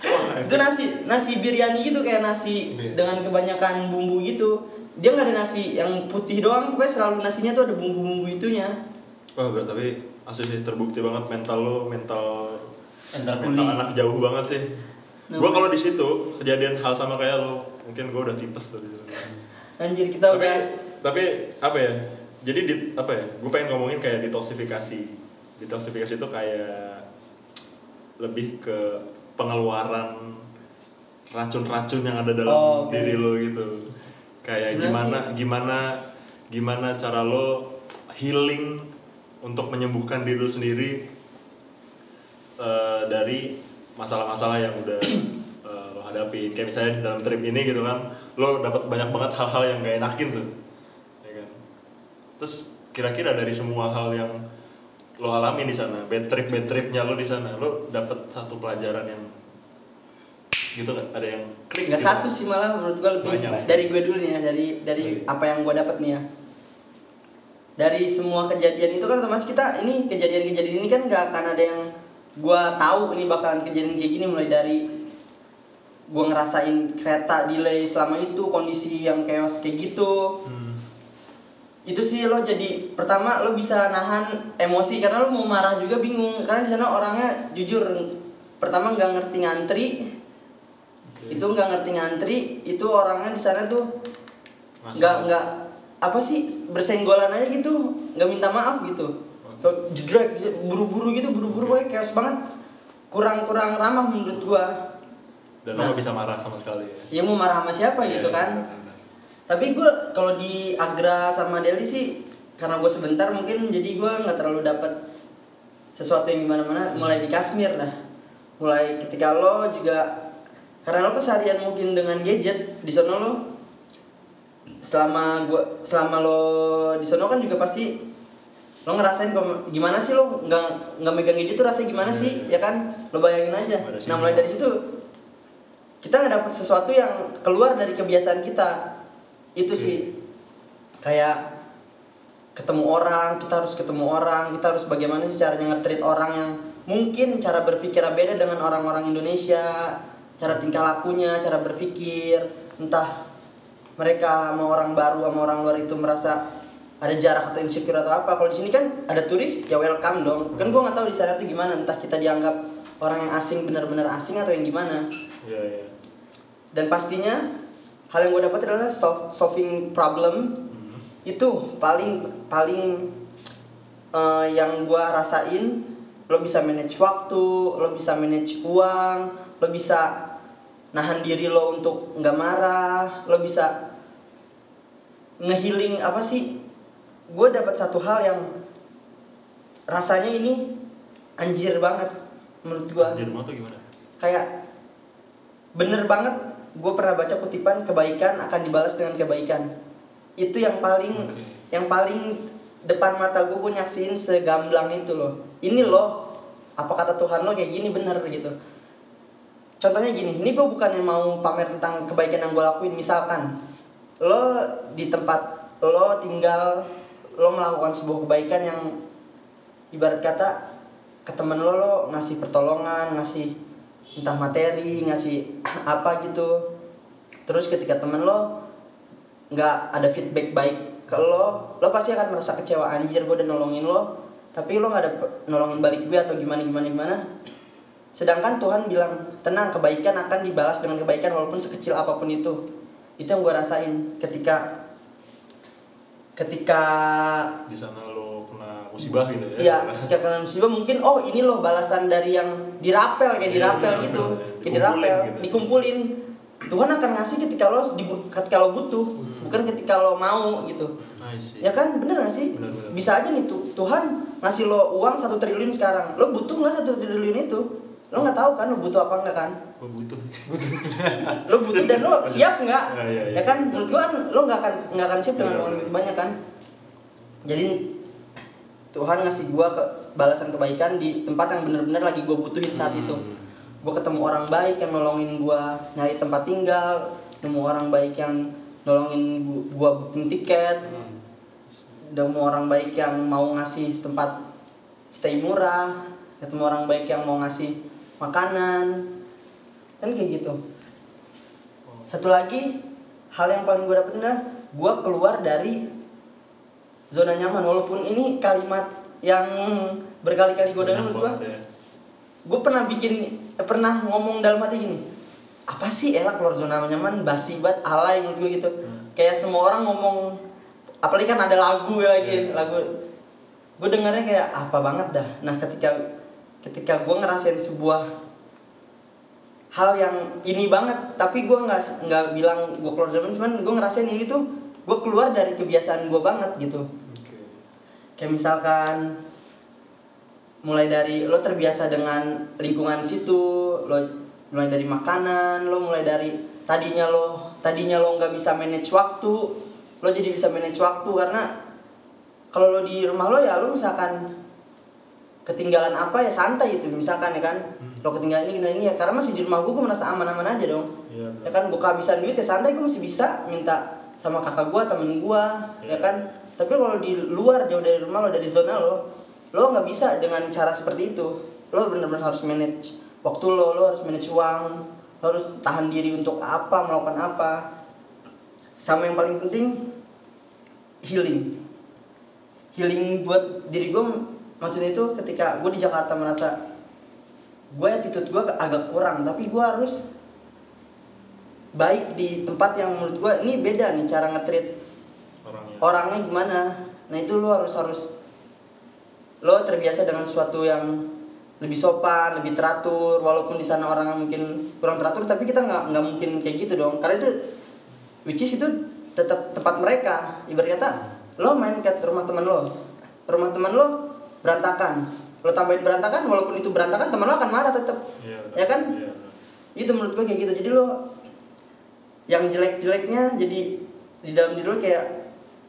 Wah, itu nasi nasi biryani gitu kayak nasi Iya. dengan kebanyakan bumbu gitu. Dia nggak ada nasi yang putih doang, pokoknya selalu nasinya tuh ada bumbu-bumbu itunya. Wah, berat tapi asli sih terbukti banget mental lo, mental mental kuli. anak jauh banget sih. Nah. Gua kalau di situ kejadian hal sama kayak lo, mungkin gua udah tipes tuh. Anjir kita tapi udah tapi apa ya? Jadi di apa ya? Gue pengen ngomongin kayak detoksifikasi. Detoksifikasi itu kayak lebih ke pengeluaran racun-racun yang ada dalam Oh, oke. diri lo gitu. Kayak Sebenarnya gimana sih- gimana gimana cara lo healing untuk menyembuhkan diri lo sendiri eh, dari masalah-masalah yang udah eh, lo hadapin kayak misalnya dalam trip ini gitu kan lo dapat banyak banget hal-hal yang gak enakin tuh ya terus kira-kira dari semua hal yang lo alami di sana bad trip bad tripnya lo di sana lo dapat satu pelajaran yang gitu kan ada yang klik nggak gitu. satu sih malah menurut gue lebih Banyak. dari gue dulu nih ya dari dari apa yang gue dapat nih ya dari semua kejadian itu kan otomatis kita ini kejadian-kejadian ini kan nggak akan ada yang gue tahu ini bakalan kejadian kayak gini mulai dari gue ngerasain kereta delay selama itu kondisi yang chaos kayak gitu Hmm. Itu sih lo jadi pertama lo bisa nahan emosi karena lo mau marah juga bingung. Karena di sana orangnya jujur pertama nggak ngerti ngantri itu nggak ngerti ngantri itu orangnya di sana tuh nggak nggak apa sih bersenggolan aja gitu nggak minta maaf gitu. Jedrek buru-buru gitu buru-buru kayak chaos banget. Kurang kurang ramah menurut gua. Dan Nah. lo gak bisa marah sama sekali ya? Ya mau marah sama siapa Iya, gitu kan? benar-benar. Tapi gue kalau di Agra sama Delhi sih karena gue sebentar mungkin jadi gue nggak terlalu dapat sesuatu yang gimana mana mulai di Kashmir lah. Mulai ketika lo juga karena lo keseharian mungkin dengan gadget di sana lo selama gua selama lo di sana kan juga pasti lo ngerasain gimana sih lo nggak nggak megang gadget tuh rasanya gimana Iya, sih ya kan? Lo bayangin aja. Nah mulai dari situ kita nggak dapat sesuatu yang keluar dari kebiasaan kita itu sih. Kayak ketemu orang kita harus ketemu orang kita harus bagaimana sih caranya nge-treat orang yang mungkin cara berpikirnya beda dengan orang-orang Indonesia cara tingkah lakunya cara berpikir. Entah mereka sama orang baru sama orang luar itu merasa ada jarak atau insecure atau apa. Kalau di sini kan ada turis ya welcome dong. Kan gue nggak tahu di sana tuh gimana entah kita dianggap orang yang asing benar-benar asing atau yang gimana. Iya iya. dan pastinya hal yang gue dapat adalah sol- solving problem. Itu paling paling eh, yang gue rasain. Lo bisa manage waktu lo bisa manage uang lo bisa nahan diri lo untuk nggak marah lo bisa ngehealing apa sih? Gue dapat satu hal yang rasanya ini anjir banget menurut gue Anjir tuh gimana? kayak bener banget gue pernah baca kutipan kebaikan akan dibalas dengan kebaikan. Itu yang paling Oke. yang paling depan mata gue gue nyaksiin segamblang itu loh. Ini loh apa kata Tuhan lo kayak gini bener gitu. Contohnya gini ini gue bukan yang mau pamer tentang kebaikan yang gue lakuin. Misalkan lo di tempat lo tinggal lo melakukan sebuah kebaikan yang ibarat kata ke temen lo lo ngasih pertolongan ngasih entah materi ngasih apa gitu. Terus ketika temen lo nggak ada feedback baik ke lo lo pasti akan merasa kecewa anjir gue udah nolongin lo. Tapi lo nggak ada nolongin balik gue atau gimana gimana gimana. Sedangkan Tuhan bilang tenang kebaikan akan dibalas dengan kebaikan walaupun sekecil apa pun itu. Itu yang gue rasain ketika ketika Di sana lo kena musibah gitu ya? Iya, ketika kena musibah mungkin oh ini loh balasan dari yang dirapel kayak Iya, dirapel iya, gitu. iya. Kayak Dikumpulin dirapel, gitu. dikumpulin. Tuhan akan ngasih ketika lo ketika lo butuh, Hmm. bukan ketika lo mau gitu. Ya kan bener gak sih? Bener, bener. Bisa aja nih tuh Tuhan ngasih lo uang satu triliun sekarang. Lo butuh nggak satu triliun itu? Lo nggak tahu kan lo butuh apa enggak kan? Gue butuh. Lo butuh dan lo siap nggak? Ya, iya, iya. Ya kan menurut gua kan lo nggak akan nggak akan siap dengan uang lebih banyak kan? Jadi Tuhan ngasih gua ke balasan kebaikan di tempat yang bener-bener lagi gua butuhin saat itu. Gua ketemu orang baik yang nolongin gua nyari tempat tinggal, nemu orang baik yang nolongin gu- gua booking tiket, nemu orang baik yang mau ngasih tempat stay murah, ketemu orang baik yang mau ngasih makanan, kan kayak gitu. Satu lagi hal yang paling gue dapetin adalah gue keluar dari zona nyaman walaupun ini kalimat yang berkali-kali gue dengar gue banget ya. gue pernah bikin eh, pernah ngomong dalam hati gini apa sih elak keluar zona nyaman basi banget alay menurut gue gitu. Kayak semua orang ngomong apalagi kan ada lagu ya lagi lagu gue dengarnya kayak apa banget dah. Nah ketika ketika gue ngerasain sebuah hal yang ini banget tapi gue nggak nggak bilang gue keluar zaman cuman gue ngerasain ini tuh gue keluar dari kebiasaan gue banget gitu Oke. kayak misalkan mulai dari lo terbiasa dengan lingkungan situ lo mulai dari makanan lo mulai dari tadinya lo tadinya lo nggak bisa manage waktu lo jadi bisa manage waktu karena kalau lo di rumah lo ya lo misalkan ketinggalan apa ya santai gitu misalkan ya kan lo ketinggalan ini ketinggalan ini ya karena masih di rumah gue gue merasa aman-aman aja dong Iya. ya kan gue kehabisan duit ya santai gue masih bisa minta sama kakak gue temen gue ya Iya. kan? Tapi kalau di luar jauh dari rumah lo dari zona lo lo nggak bisa dengan cara seperti itu. Lo benar-benar harus manage waktu lo lo harus manage uang lo harus tahan diri untuk apa melakukan apa. Sama yang paling penting healing. Healing buat diri gue maksudnya itu ketika gue di Jakarta merasa gue attitude gue agak kurang tapi gue harus baik di tempat yang menurut gue ini beda nih cara ngetrit Orangnya. orangnya gimana. Nah itu lo harus harus lo terbiasa dengan sesuatu yang lebih sopan lebih teratur walaupun di sana orang mungkin kurang teratur tapi kita nggak nggak mungkin kayak gitu dong. Karena itu which is itu tetap tempat mereka. Ibarat kata lo main ke rumah teman lo. Rumah teman lo berantakan. Lo tambahin berantakan walaupun itu berantakan teman lo akan marah tetap Iya. ya kan? Iya. itu menurut gue kayak gitu. Jadi lo yang jelek-jeleknya jadi di dalam diri lo kayak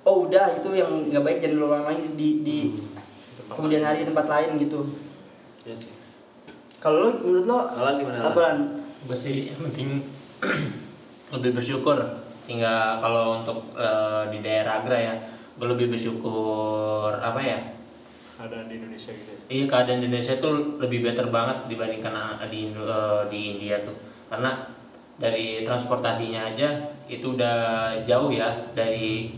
oh udah itu yang nggak baik jangan lo ulang lagi di di Tempat kemudian hari di tempat lain gitu Iya sih. kalau lo menurut lo Alan gimana, Alan? gue sih yang penting lebih bersyukur sehingga kalau untuk eh, di daerah Agra ya gue lebih bersyukur apa ya Keadaan di Indonesia gitu ya. iya keadaan di Indonesia tuh lebih better banget dibandingkan ah, di eh, di India tuh karena dari transportasinya aja itu udah jauh ya dari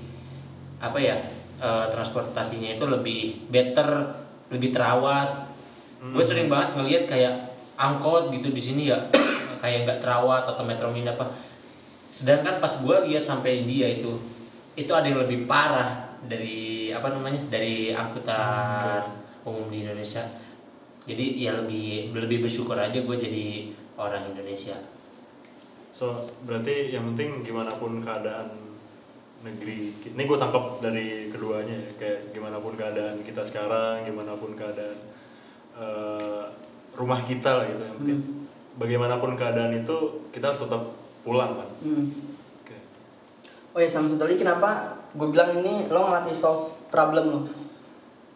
apa ya eh, transportasinya itu lebih better lebih terawat. Gue sering banget ngelihat kayak angkot gitu di sini ya kayak nggak terawat atau metro mini apa. Sedangkan pas gue lihat sampai dia itu itu ada yang lebih parah dari apa namanya dari angkutan umum di Indonesia. Jadi ya lebih lebih bersyukur aja gue jadi orang Indonesia so berarti yang penting gimana pun keadaan negeri ini gue tangkap dari keduanya ya kayak gimana pun keadaan kita sekarang gimana pun keadaan eh, rumah kita lah gitu yang penting. Bagaimanapun keadaan itu kita harus tetap pulang kan? Hmm. Oke. Oh ya sama satu lagi kenapa gue bilang ini lo ngelatih solve problem lo?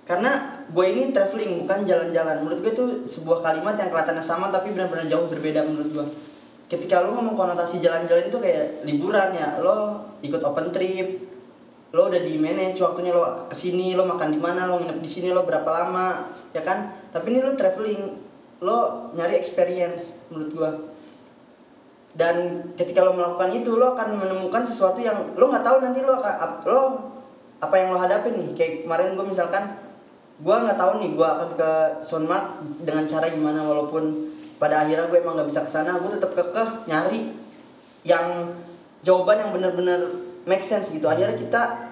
Karena gue ini traveling bukan jalan-jalan. Menurut gue itu sebuah kalimat yang kelihatannya sama tapi benar-benar jauh berbeda menurut gue Ketika lo ngomong konotasi jalan-jalan itu kayak liburan ya Lo ikut open trip Lo udah di manage waktunya lo ke sini Lo makan di mana lo nginep di sini lo berapa lama ya kan? Tapi ini lo traveling Lo nyari experience menurut gue dan ketika lo melakukan itu lo akan menemukan sesuatu yang lo nggak tahu nanti lo akan lo apa yang lo hadapin nih. Kayak kemarin gue misalkan gue nggak tahu nih gue akan ke Sonmark dengan cara gimana walaupun pada akhirnya gue emang nggak bisa ke sana gue tetap kekeh nyari yang jawaban yang benar-benar make sense gitu. Akhirnya kita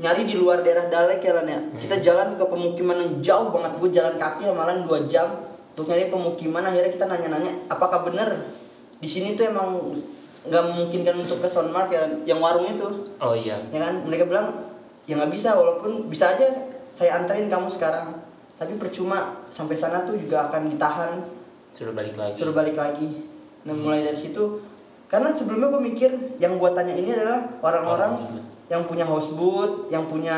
nyari di luar daerah Dalek ya Lan ya. Kita jalan ke pemukiman yang jauh banget. Gue jalan kaki malah dua jam untuk nyari pemukiman. Akhirnya kita nanya-nanya apakah benar di sini tuh emang nggak memungkinkan untuk ke Sonmark ya yang warung itu. Oh iya. Ya kan? Mereka bilang ya nggak bisa walaupun bisa aja saya anterin kamu sekarang. Tapi percuma sampai sana tuh juga akan ditahan suruh balik lagi. Suruh balik lagi. Nah mulai dari situ karena sebelumnya gue mikir yang gue tanya ini adalah orang-orang Houseboat. yang punya houseboat yang punya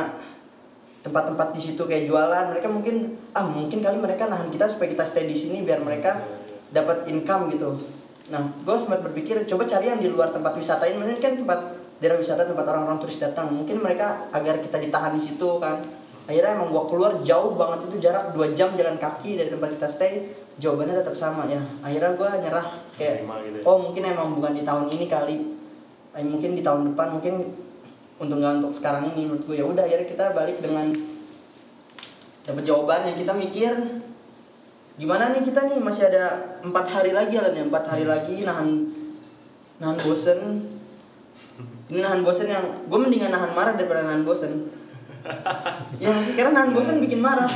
tempat-tempat di situ kayak jualan. Mereka mungkin ah mungkin kali mereka nahan kita supaya kita stay di sini biar mereka dapat income gitu. Nah gue sempat berpikir coba cari yang di luar tempat wisata ini. Ini kan tempat daerah wisata tempat orang-orang turis datang. Mungkin mereka agar kita ditahan di situ kan. Akhirnya emang gue keluar jauh banget itu jarak 2 jam jalan kaki dari tempat kita stay jawabannya tetap sama ya. Akhirnya gue nyerah kayak gitu ya. oh mungkin emang bukan di tahun ini kali. Eh, mungkin di tahun depan mungkin untuk nggak untuk sekarang ini menurut gue ya udah akhirnya kita balik dengan dapat jawabannya kita mikir gimana nih kita nih? Masih ada empat hari lagi lah nih empat hari lagi nahan nahan bosen. Ini nahan bosen yang gue mendingan nahan marah daripada nahan bosen. Ya sih? Karena nahan bosen bikin marah?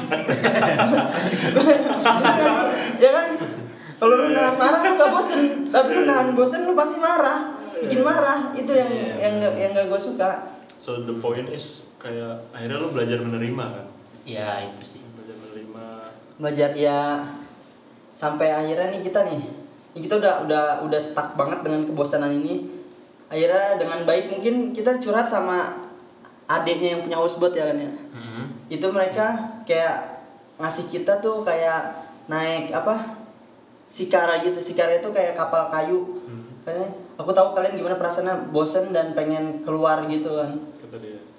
ya kan? Kalau lu nahan marah lu gak bosen. Tapi lu nahan bosen lu pasti marah. Bikin marah. Itu yang yang nggak- yang gak gue suka. So the point is kayak akhirnya lo belajar menerima kan? Ya itu sih. Belajar menerima. Belajar ya sampai akhirnya nih kita nih ini kita udah udah udah stuck banget dengan kebosanan ini. Akhirnya dengan baik mungkin kita curhat sama adiknya yang punya houseboat ya kan ya? Mhm. itu mereka kayak ngasih kita tuh kayak naik apa sikara gitu. Sikara itu kayak kapal kayu. Kayaknya aku tahu kalian gimana perasaannya. Bosen dan pengen keluar gitu kan.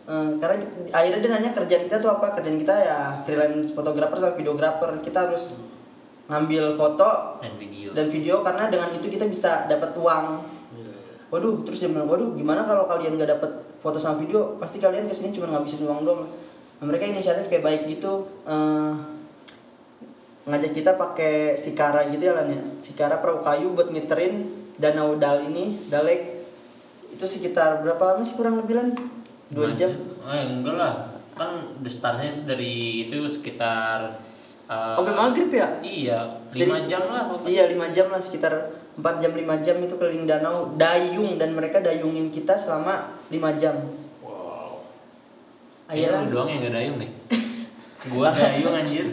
Eh, karena akhirnya dia nanya kerjaan kita tuh apa? Kerjaan kita ya freelance fotografer sama videografer. Kita harus ngambil foto dan video. dan video karena dengan itu kita bisa dapat uang. Iya, iya. waduh terus dia bilang waduh gimana kalau kalian nggak dapat foto sama video? Pasti kalian ke sini cuma ngabisin uang doang. Nah, mereka inisiatif kayak baik gitu. Eh, ngajak kita pakai sikara gitu ya lan ya? Sikara perahu kayu buat ngiterin danau dal ini dalek itu sekitar berapa lama sih kurang lebih lan? Dua Lima jam? eh enggak lah. Kan the startnya dari itu sekitar eh, sampai maghrib ya? iya lima Jadi- jam lah pokoknya. Iya lima jam lah sekitar 4 jam 5 jam itu keliling danau dayung dan mereka dayungin kita selama 5 jam. wow. Lu doang yang gak dayung deh gua dayung anjir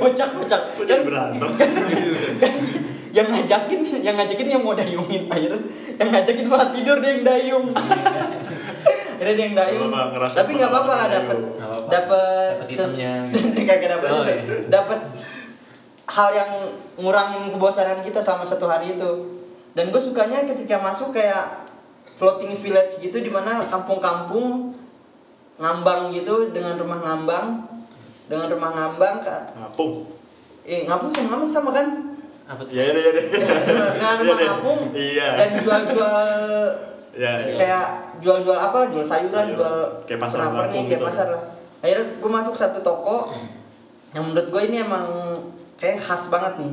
kocak kocak kok jadi berantem yang ngajakin yang ngajakin yang mau dayungin akhirnya yang ngajakin malah tidur dia yang dayung. Akhirnya dia yang dayung. Tapi nggak apa-apa lah dapat Dapat itemnya. kagak dapat Oh, iya. dapat hal yang ngurangin kebosanan kita selama satu hari itu. Dan gue sukanya ketika masuk kayak floating village gitu di mana kampung-kampung ngambang gitu dengan rumah ngambang dengan rumah ngambang Kak. ngapung eh ngapung sama ngambang sama kan Apa tuh? ya ya ya deh dengan Iya rumah deh. kampung iya dan jual-jual ya ya. kayak jual-jual apa lah jual sayuran Sayur. jual Kayak pasar kenapa nih kayak gitu. pasar lah akhirnya gue masuk satu toko yang menurut gue ini emang kayak khas banget nih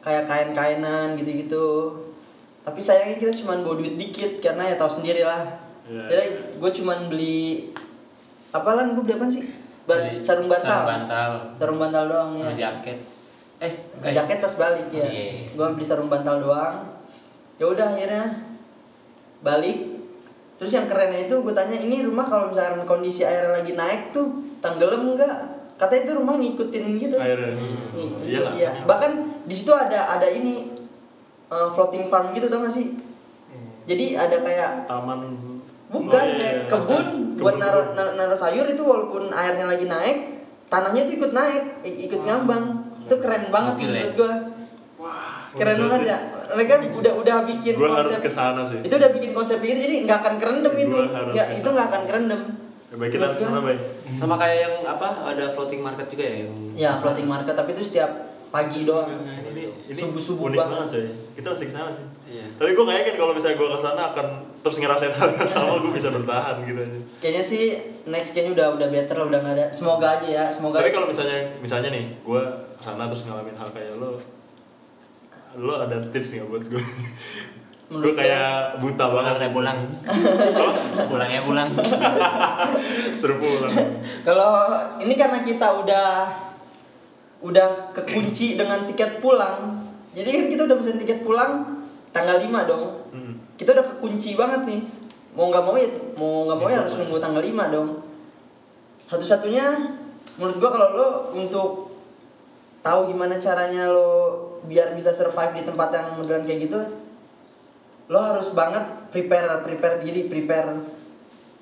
kayak kain-kainan gitu-gitu tapi sayangnya kita cuma bawa duit dikit karena ya tahu sendiri lah Iya. Akhirnya gue cuma beli apa lah gue beli apa sih? Ba- Beli sarung bantal. sarung bantal. Sarung bantal doang sama ya jaket. Eh ya? jaket pas balik ya Iya. gue beli sarung bantal doang. Ya udah akhirnya balik. Terus yang kerennya itu gue tanya ini rumah kalau misalkan kondisi air lagi naik tuh tenggelam enggak? Katanya itu rumah ngikutin gitu. Ng- iyalah. Iya. bahkan di situ ada ada ini uh, floating farm gitu tau gak sih? Jadi ada kayak taman bukan Oh, iya, kayak iya. kebun Kebun, buat naruh naruh sayur itu walaupun airnya lagi naik tanahnya itu ikut naik ikut ngambang. Itu keren banget ya? menurut gua. Keren Udah banget sih. ya. Mereka udah udah bikin harus konsep ke sana sih. itu udah bikin konsep gitu jadi nggak akan kerendam itu. Gua harus nggak itu nggak akan kerendam Ya, baik kita Menurut ke sana gua- baik. Sama kayak yang apa ada floating market juga ya yang ya floating market tapi itu setiap pagi doang. Nah, ini ini subuh subuh unik banget. banget coy. Kita harus ke sana sih. Iya. tapi gue gak yakin kalau misalnya gue ke sana akan terus ngerasain hal yang sama gue bisa bertahan gitu aja. Kayaknya sih next kayaknya udah udah better lah udah nggak ada semoga aja ya semoga tapi kalau misalnya misalnya nih gue ke sana terus ngalamin hal kayak lo lo ada tips nggak buat gue gue Menurut kayak buta banget pulang saya pulang. Pulangnya pulang. Suruh pulang. Kalau ini karena kita udah udah kekunci dengan tiket pulang. Jadi kan kita udah mesen tiket pulang tanggal 5 dong. Hmm. Kita udah kekunci banget nih. Mau nggak mau ya mau nggak mau ya harus nunggu tanggal 5 dong. Satu-satunya menurut gua kalau lo untuk tahu gimana caranya lo biar bisa survive di tempat yang modelan kayak gitu lo harus banget prepare prepare diri prepare.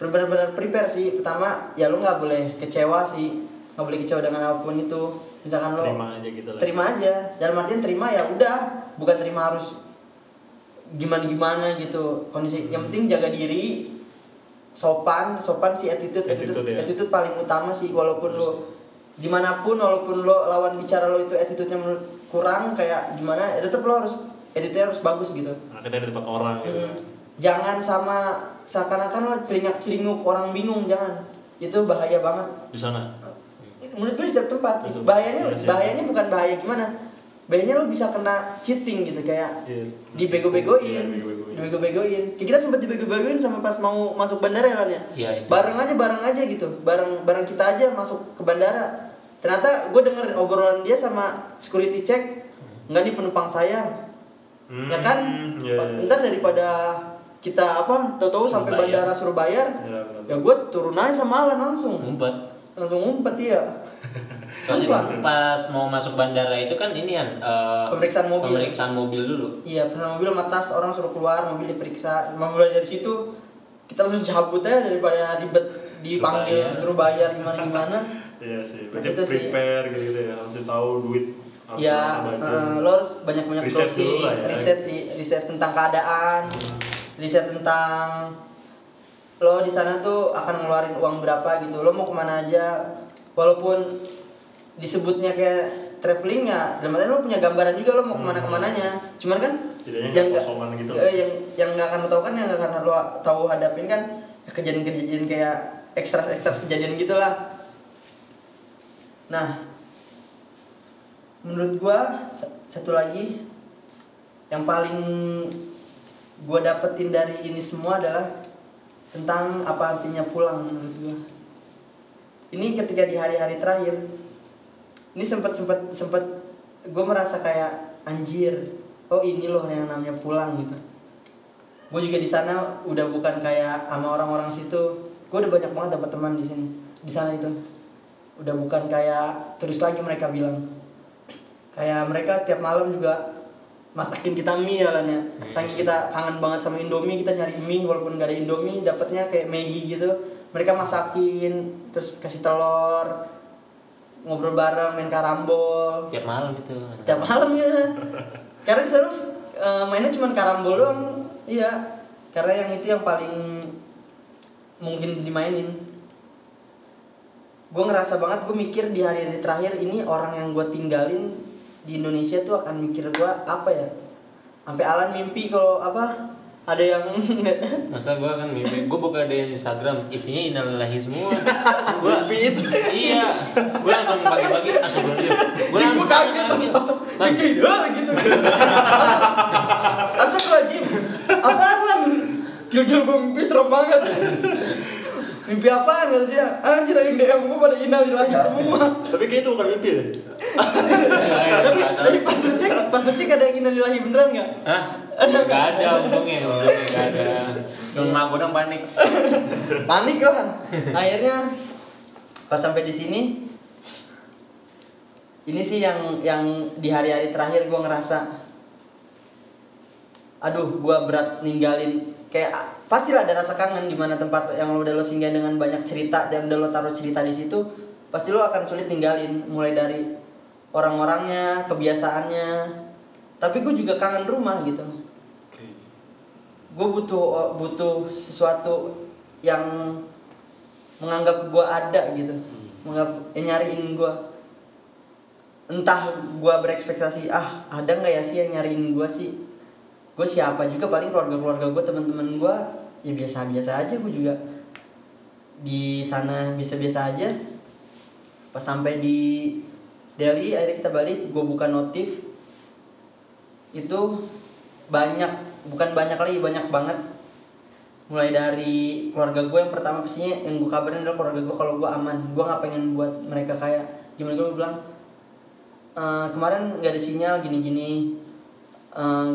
Benar-benar prepare sih. Pertama ya lo nggak boleh kecewa sih. Nggak boleh kecewa dengan apa pun itu. Misalkan lo terima aja gitu lah. terima aja. Dalam artian terima ya udah. Bukan terima harus gimana gimana gitu. Kondisi yang penting jaga diri sopan sopan sih attitude. Attitude Attitude ya. attitude paling utama sih walaupun lo di mana pun walaupun lo lawan bicara lo itu attitude-nya menurut kurang kayak gimana ya tetap lo harus attitude-nya harus bagus gitu. Nah, kita di tempat orang gitu. Hmm. jangan sama seakan-akan lo celingak celinguk orang bingung jangan. Itu bahaya banget. Di sana? Menurut gue di setiap tempat. Bahayanya bahayanya bukan bahaya gimana bahayanya lo bisa kena cheating gitu kayak Iya. dibego-begoin Iya, dibego-begoin. Kayak kita sempat dibego-begoin sama pas mau masuk bandara ya Lan ya Iya, itu. bareng aja bareng aja gitu bareng bareng kita aja masuk ke bandara ternyata gue denger obrolan dia sama security check nggak nih penumpang saya ya kan Hmm, iya, iya. ntar daripada kita apa tahu-tahu sampai bandara suruh bayar Iya, benar. ya gue turun aja sama Alan langsung ngumpet langsung ngumpet ya soalnya Sumpah. pas mau masuk bandara itu kan ini kan eh, Pemeriksaan mobil. pemeriksaan mobil dulu Iya, pernah mobil sama tas orang suruh keluar, mobil diperiksa. Nah, mulai dari situ kita langsung cabut aja daripada ribet dipanggil bayar. suruh bayar gimana gimana. iya sih berarti Itu sih. prepare gitu, gitu ya harus tahu duit ya, eh, lo harus banyak-banyak Riset dulu lah ya. riset sih, riset tentang keadaan, riset tentang lo di sana tuh akan ngeluarin uang berapa gitu. Lo mau ke mana aja, walaupun disebutnya kayak traveling ya, dalam artian lo punya gambaran juga lo mau ke mana ke mananya. Cuman kan yang nggak gitu. eh, yang yang nggak akan lo tahu kan yang nggak akan lo tahu hadapin kan kejadian-kejadian kayak ekstras-ekstras kejadian gitulah. Nah, menurut gua sa- satu lagi yang paling gua dapetin dari ini semua adalah tentang apa artinya pulang menurut gua. Ini ketika di hari-hari terakhir, ini sempat sempat sempat gue merasa kayak anjir, oh ini loh yang namanya pulang gitu. Gue juga di sana udah bukan kayak sama orang-orang situ. Gue udah banyak banget dapat teman di sini, di sana itu. Udah bukan kayak turis lagi mereka bilang kayak mereka setiap malam juga masakin kita mie ya lan ya kita kangen banget sama indomie kita nyari mie walaupun gak ada indomie dapatnya kayak Maggi gitu mereka masakin terus kasih telur ngobrol bareng main karambol. Tiap malam gitu. Tiap malam ya. Karena di sana eh, mainnya cuma karambol doang. Iya. Karena yang itu yang paling mungkin dimainin. Gue ngerasa banget gue mikir di hari-hari terakhir ini orang yang gue tinggalin di Indonesia tuh akan mikir gue apa ya? Sampai Alan mimpi kalau apa ada yang Masa gua kan mimpi, gua buka DM Instagram, isinya innalillahi semua. gua mimpi itu. Iya. Gua langsung pagi-pagi asal dia. Gua langsung kaget kaget. langsung Lan, gitu gitu Astagfirullahaladzim apaan lan gil-gil gue mimpi serem banget mimpi apaan kata dia anjir ada yang DM gue pada innalillahi semua Tapi kayak itu bukan mimpi deh. tapi, tapi pas lu cek pas lu cek ada yang innalillahi beneran nggak Hah? Gak ada untungnya, untungnya gak ada. Cuma gua dong panik. panik lah akhirnya pas sampai di sini ini sih yang yang di hari-hari terakhir gue ngerasa aduh gue berat ninggalin kayak pastilah ada rasa kangen di mana tempat yang lo udah lo singgah dengan banyak cerita dan udah lo taruh cerita di situ pasti lo akan sulit ninggalin mulai dari orang-orangnya kebiasaannya tapi gue juga kangen rumah gitu. Gue butuh butuh sesuatu yang menganggap gue ada gitu. Menganggap eh, nyariin gue entah gue berekspektasi ah ada nggak ya sih yang nyariin gue sih? Gue siapa juga paling keluarga keluarga gue teman-teman gue ya biasa biasa aja gue juga di sana biasa biasa aja. Pas sampai di Delhi akhirnya kita balik gue buka notif. Itu banyak bukan banyak lagi banyak banget. Mulai dari keluarga gue yang pertama pastinya yang gue kabarin adalah keluarga gue kalau gue aman. Gue nggak pengen buat mereka kayak gimana gue bilang "Eh, kemarin nggak ada sinyal gini-gini. Eh,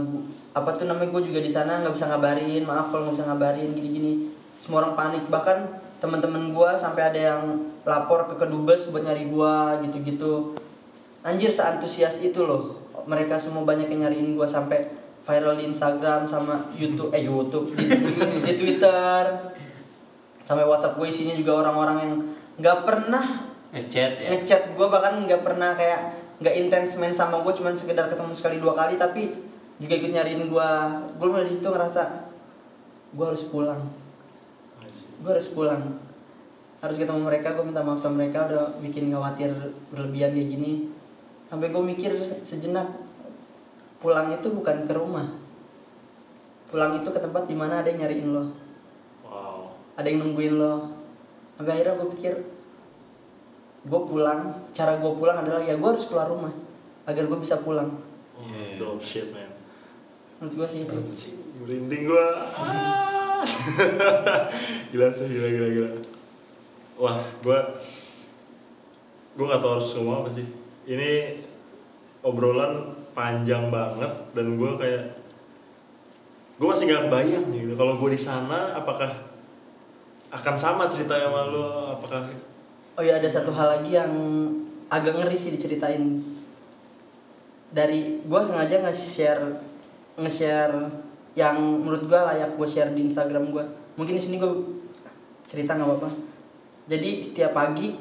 apa tuh namanya gue juga di sana nggak bisa ngabarin maaf kalau nggak bisa ngabarin gini-gini. Semua orang panik. Bahkan teman-teman gue sampai ada yang lapor ke kedubes buat nyari gue gitu-gitu. Anjir seantusias itu loh. Mereka semua banyak yang nyariin gue sampai viral di Instagram sama YouTube eh YouTube. Di, di Twitter. Sampai WhatsApp gue isinya juga orang-orang yang nggak pernah Ngechat ya. ngechat. Gue bahkan nggak pernah kayak nggak intens main sama gue cuman sekedar ketemu sekali dua kali. Tapi juga ikut nyariin gue gue mulai di situ ngerasa gue harus pulang. Gue harus pulang. Harus ketemu mereka gue minta maaf sama mereka. Udah bikin khawatir berlebihan kayak gini. Sampai gue mikir sejenak pulang itu bukan ke rumah pulang itu ke tempat di mana ada yang nyariin lo Wow. ada yang nungguin lo sampai akhirnya gue pikir gue pulang cara gue pulang adalah ya gue harus keluar rumah agar gue bisa pulang Oh, dope shit man. menurut gue sih itu merinding gua. Ah. gila sih, gila gila gila. Wah, gua gua gak tau harus ngomong apa sih. Ini obrolan panjang banget dan gua kayak gua masih gak kebayang gitu. Kalau gua di sana apakah akan sama ceritanya sama lo? Apakah oh ya ada satu hal lagi yang agak ngeri sih diceritain. Dari gue sengaja nge-share nge-share yang menurut gue layak gue share di Instagram gue mungkin di sini gue cerita nggak apa-apa. Jadi setiap pagi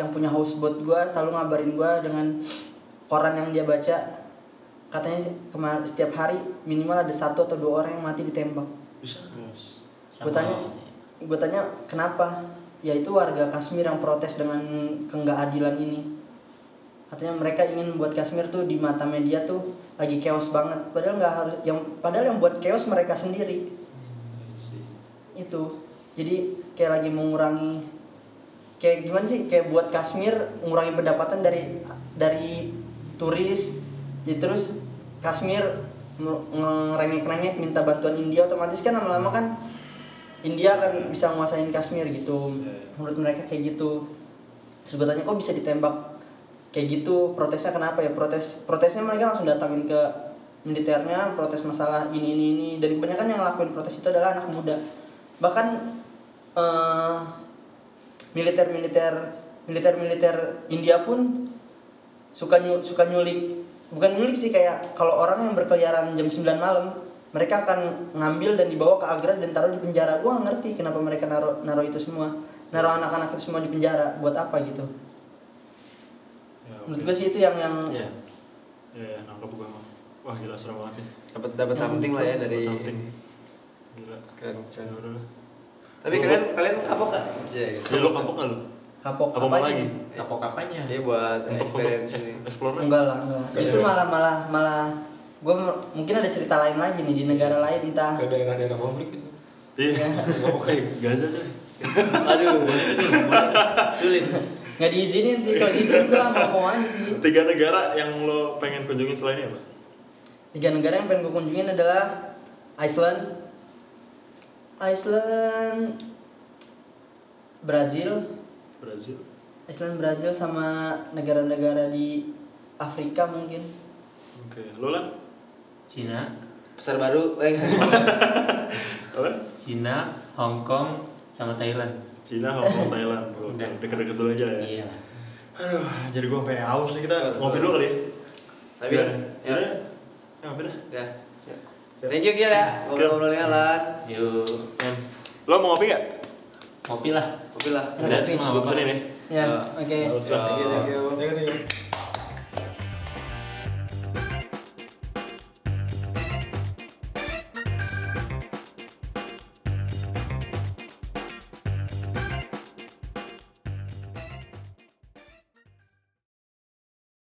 yang punya houseboat gue selalu ngabarin gue dengan koran yang dia baca katanya kemarin setiap hari minimal ada satu atau dua orang yang mati ditembak. Bisa gue tanya gue tanya kenapa? Ya itu warga Kashmir yang protes dengan keenggaadilan ini. Katanya mereka ingin buat Kashmir tuh di mata media tuh lagi chaos banget. Padahal nggak harus yang padahal yang buat chaos mereka sendiri. Itu. Jadi kayak lagi mengurangi kayak gimana sih? Kayak buat Kashmir mengurangi pendapatan dari dari turis jadi terus Kashmir ngerengek-rengek minta bantuan India otomatis kan lama-lama kan India akan bisa menguasain Kashmir gitu. Menurut mereka kayak gitu. Terus gue tanya kok bisa ditembak? Kayak gitu protesnya kenapa ya? Protes protesnya mereka langsung datangin ke militernya protes masalah ini ini ini. Dan kebanyakan yang ngelakuin protes itu adalah anak muda. Bahkan eh, militer militer militer militer India pun suka nyu, suka nyulik. Bukan nyulik sih kayak kalau orang yang berkeliaran jam 9 malam mereka akan ngambil dan dibawa ke Agra dan taruh di penjara. Gua ngerti kenapa mereka naruh naruh itu semua. Naruh anak-anak itu semua di penjara. Buat apa gitu? Ya, menurut gue sih itu yang yang ya ya, ya nangkep gua wah gila serem banget sih. Dapat dapat something lah ya dari something. Gila. Keren ya udah lah. Tapi kalian kalian kapok gak? Jay. ya lo kapok gak lo kapok Apa lagi? Kapok apanya? Dia buat Untuk untuk experience ini. explore lagi. enggak lah enggak justru malah malah malah gue mungkin ada cerita lain lagi nih di negara lain entah ke daerah-daerah konflik gitu Iya. Oke, Gaza coy. Aduh, sulit. nggak diizinin sih kalau diizinin gue mau mau aja sih Tiga negara yang lo pengen kunjungin selain ini apa? tiga negara yang pengen gue kunjungin adalah Iceland Iceland Brazil Brazil. Iceland Brazil sama negara-negara di Afrika mungkin Oke, lo lah? Cina, Pasar baru, eh Apa? Cina, Hong Kong, sama Thailand. Cina, Hong Kong, Thailand. Gua Udah. Deket-deket dulu aja lah ya. Iya. Aduh, jadi gue sampai haus nih kita ngopi dulu kali ya. Tapi Udah. ya, Udah. Ya, ngopi dah. ya. Thank you Gil ya, ngobrol-ngobrolnya lan. Yuk. Lo mau ngopi gak? kopi lah. Lah. Udah, apa-apa. pesenin nih. ya Ya. oke. Thank you, thank you.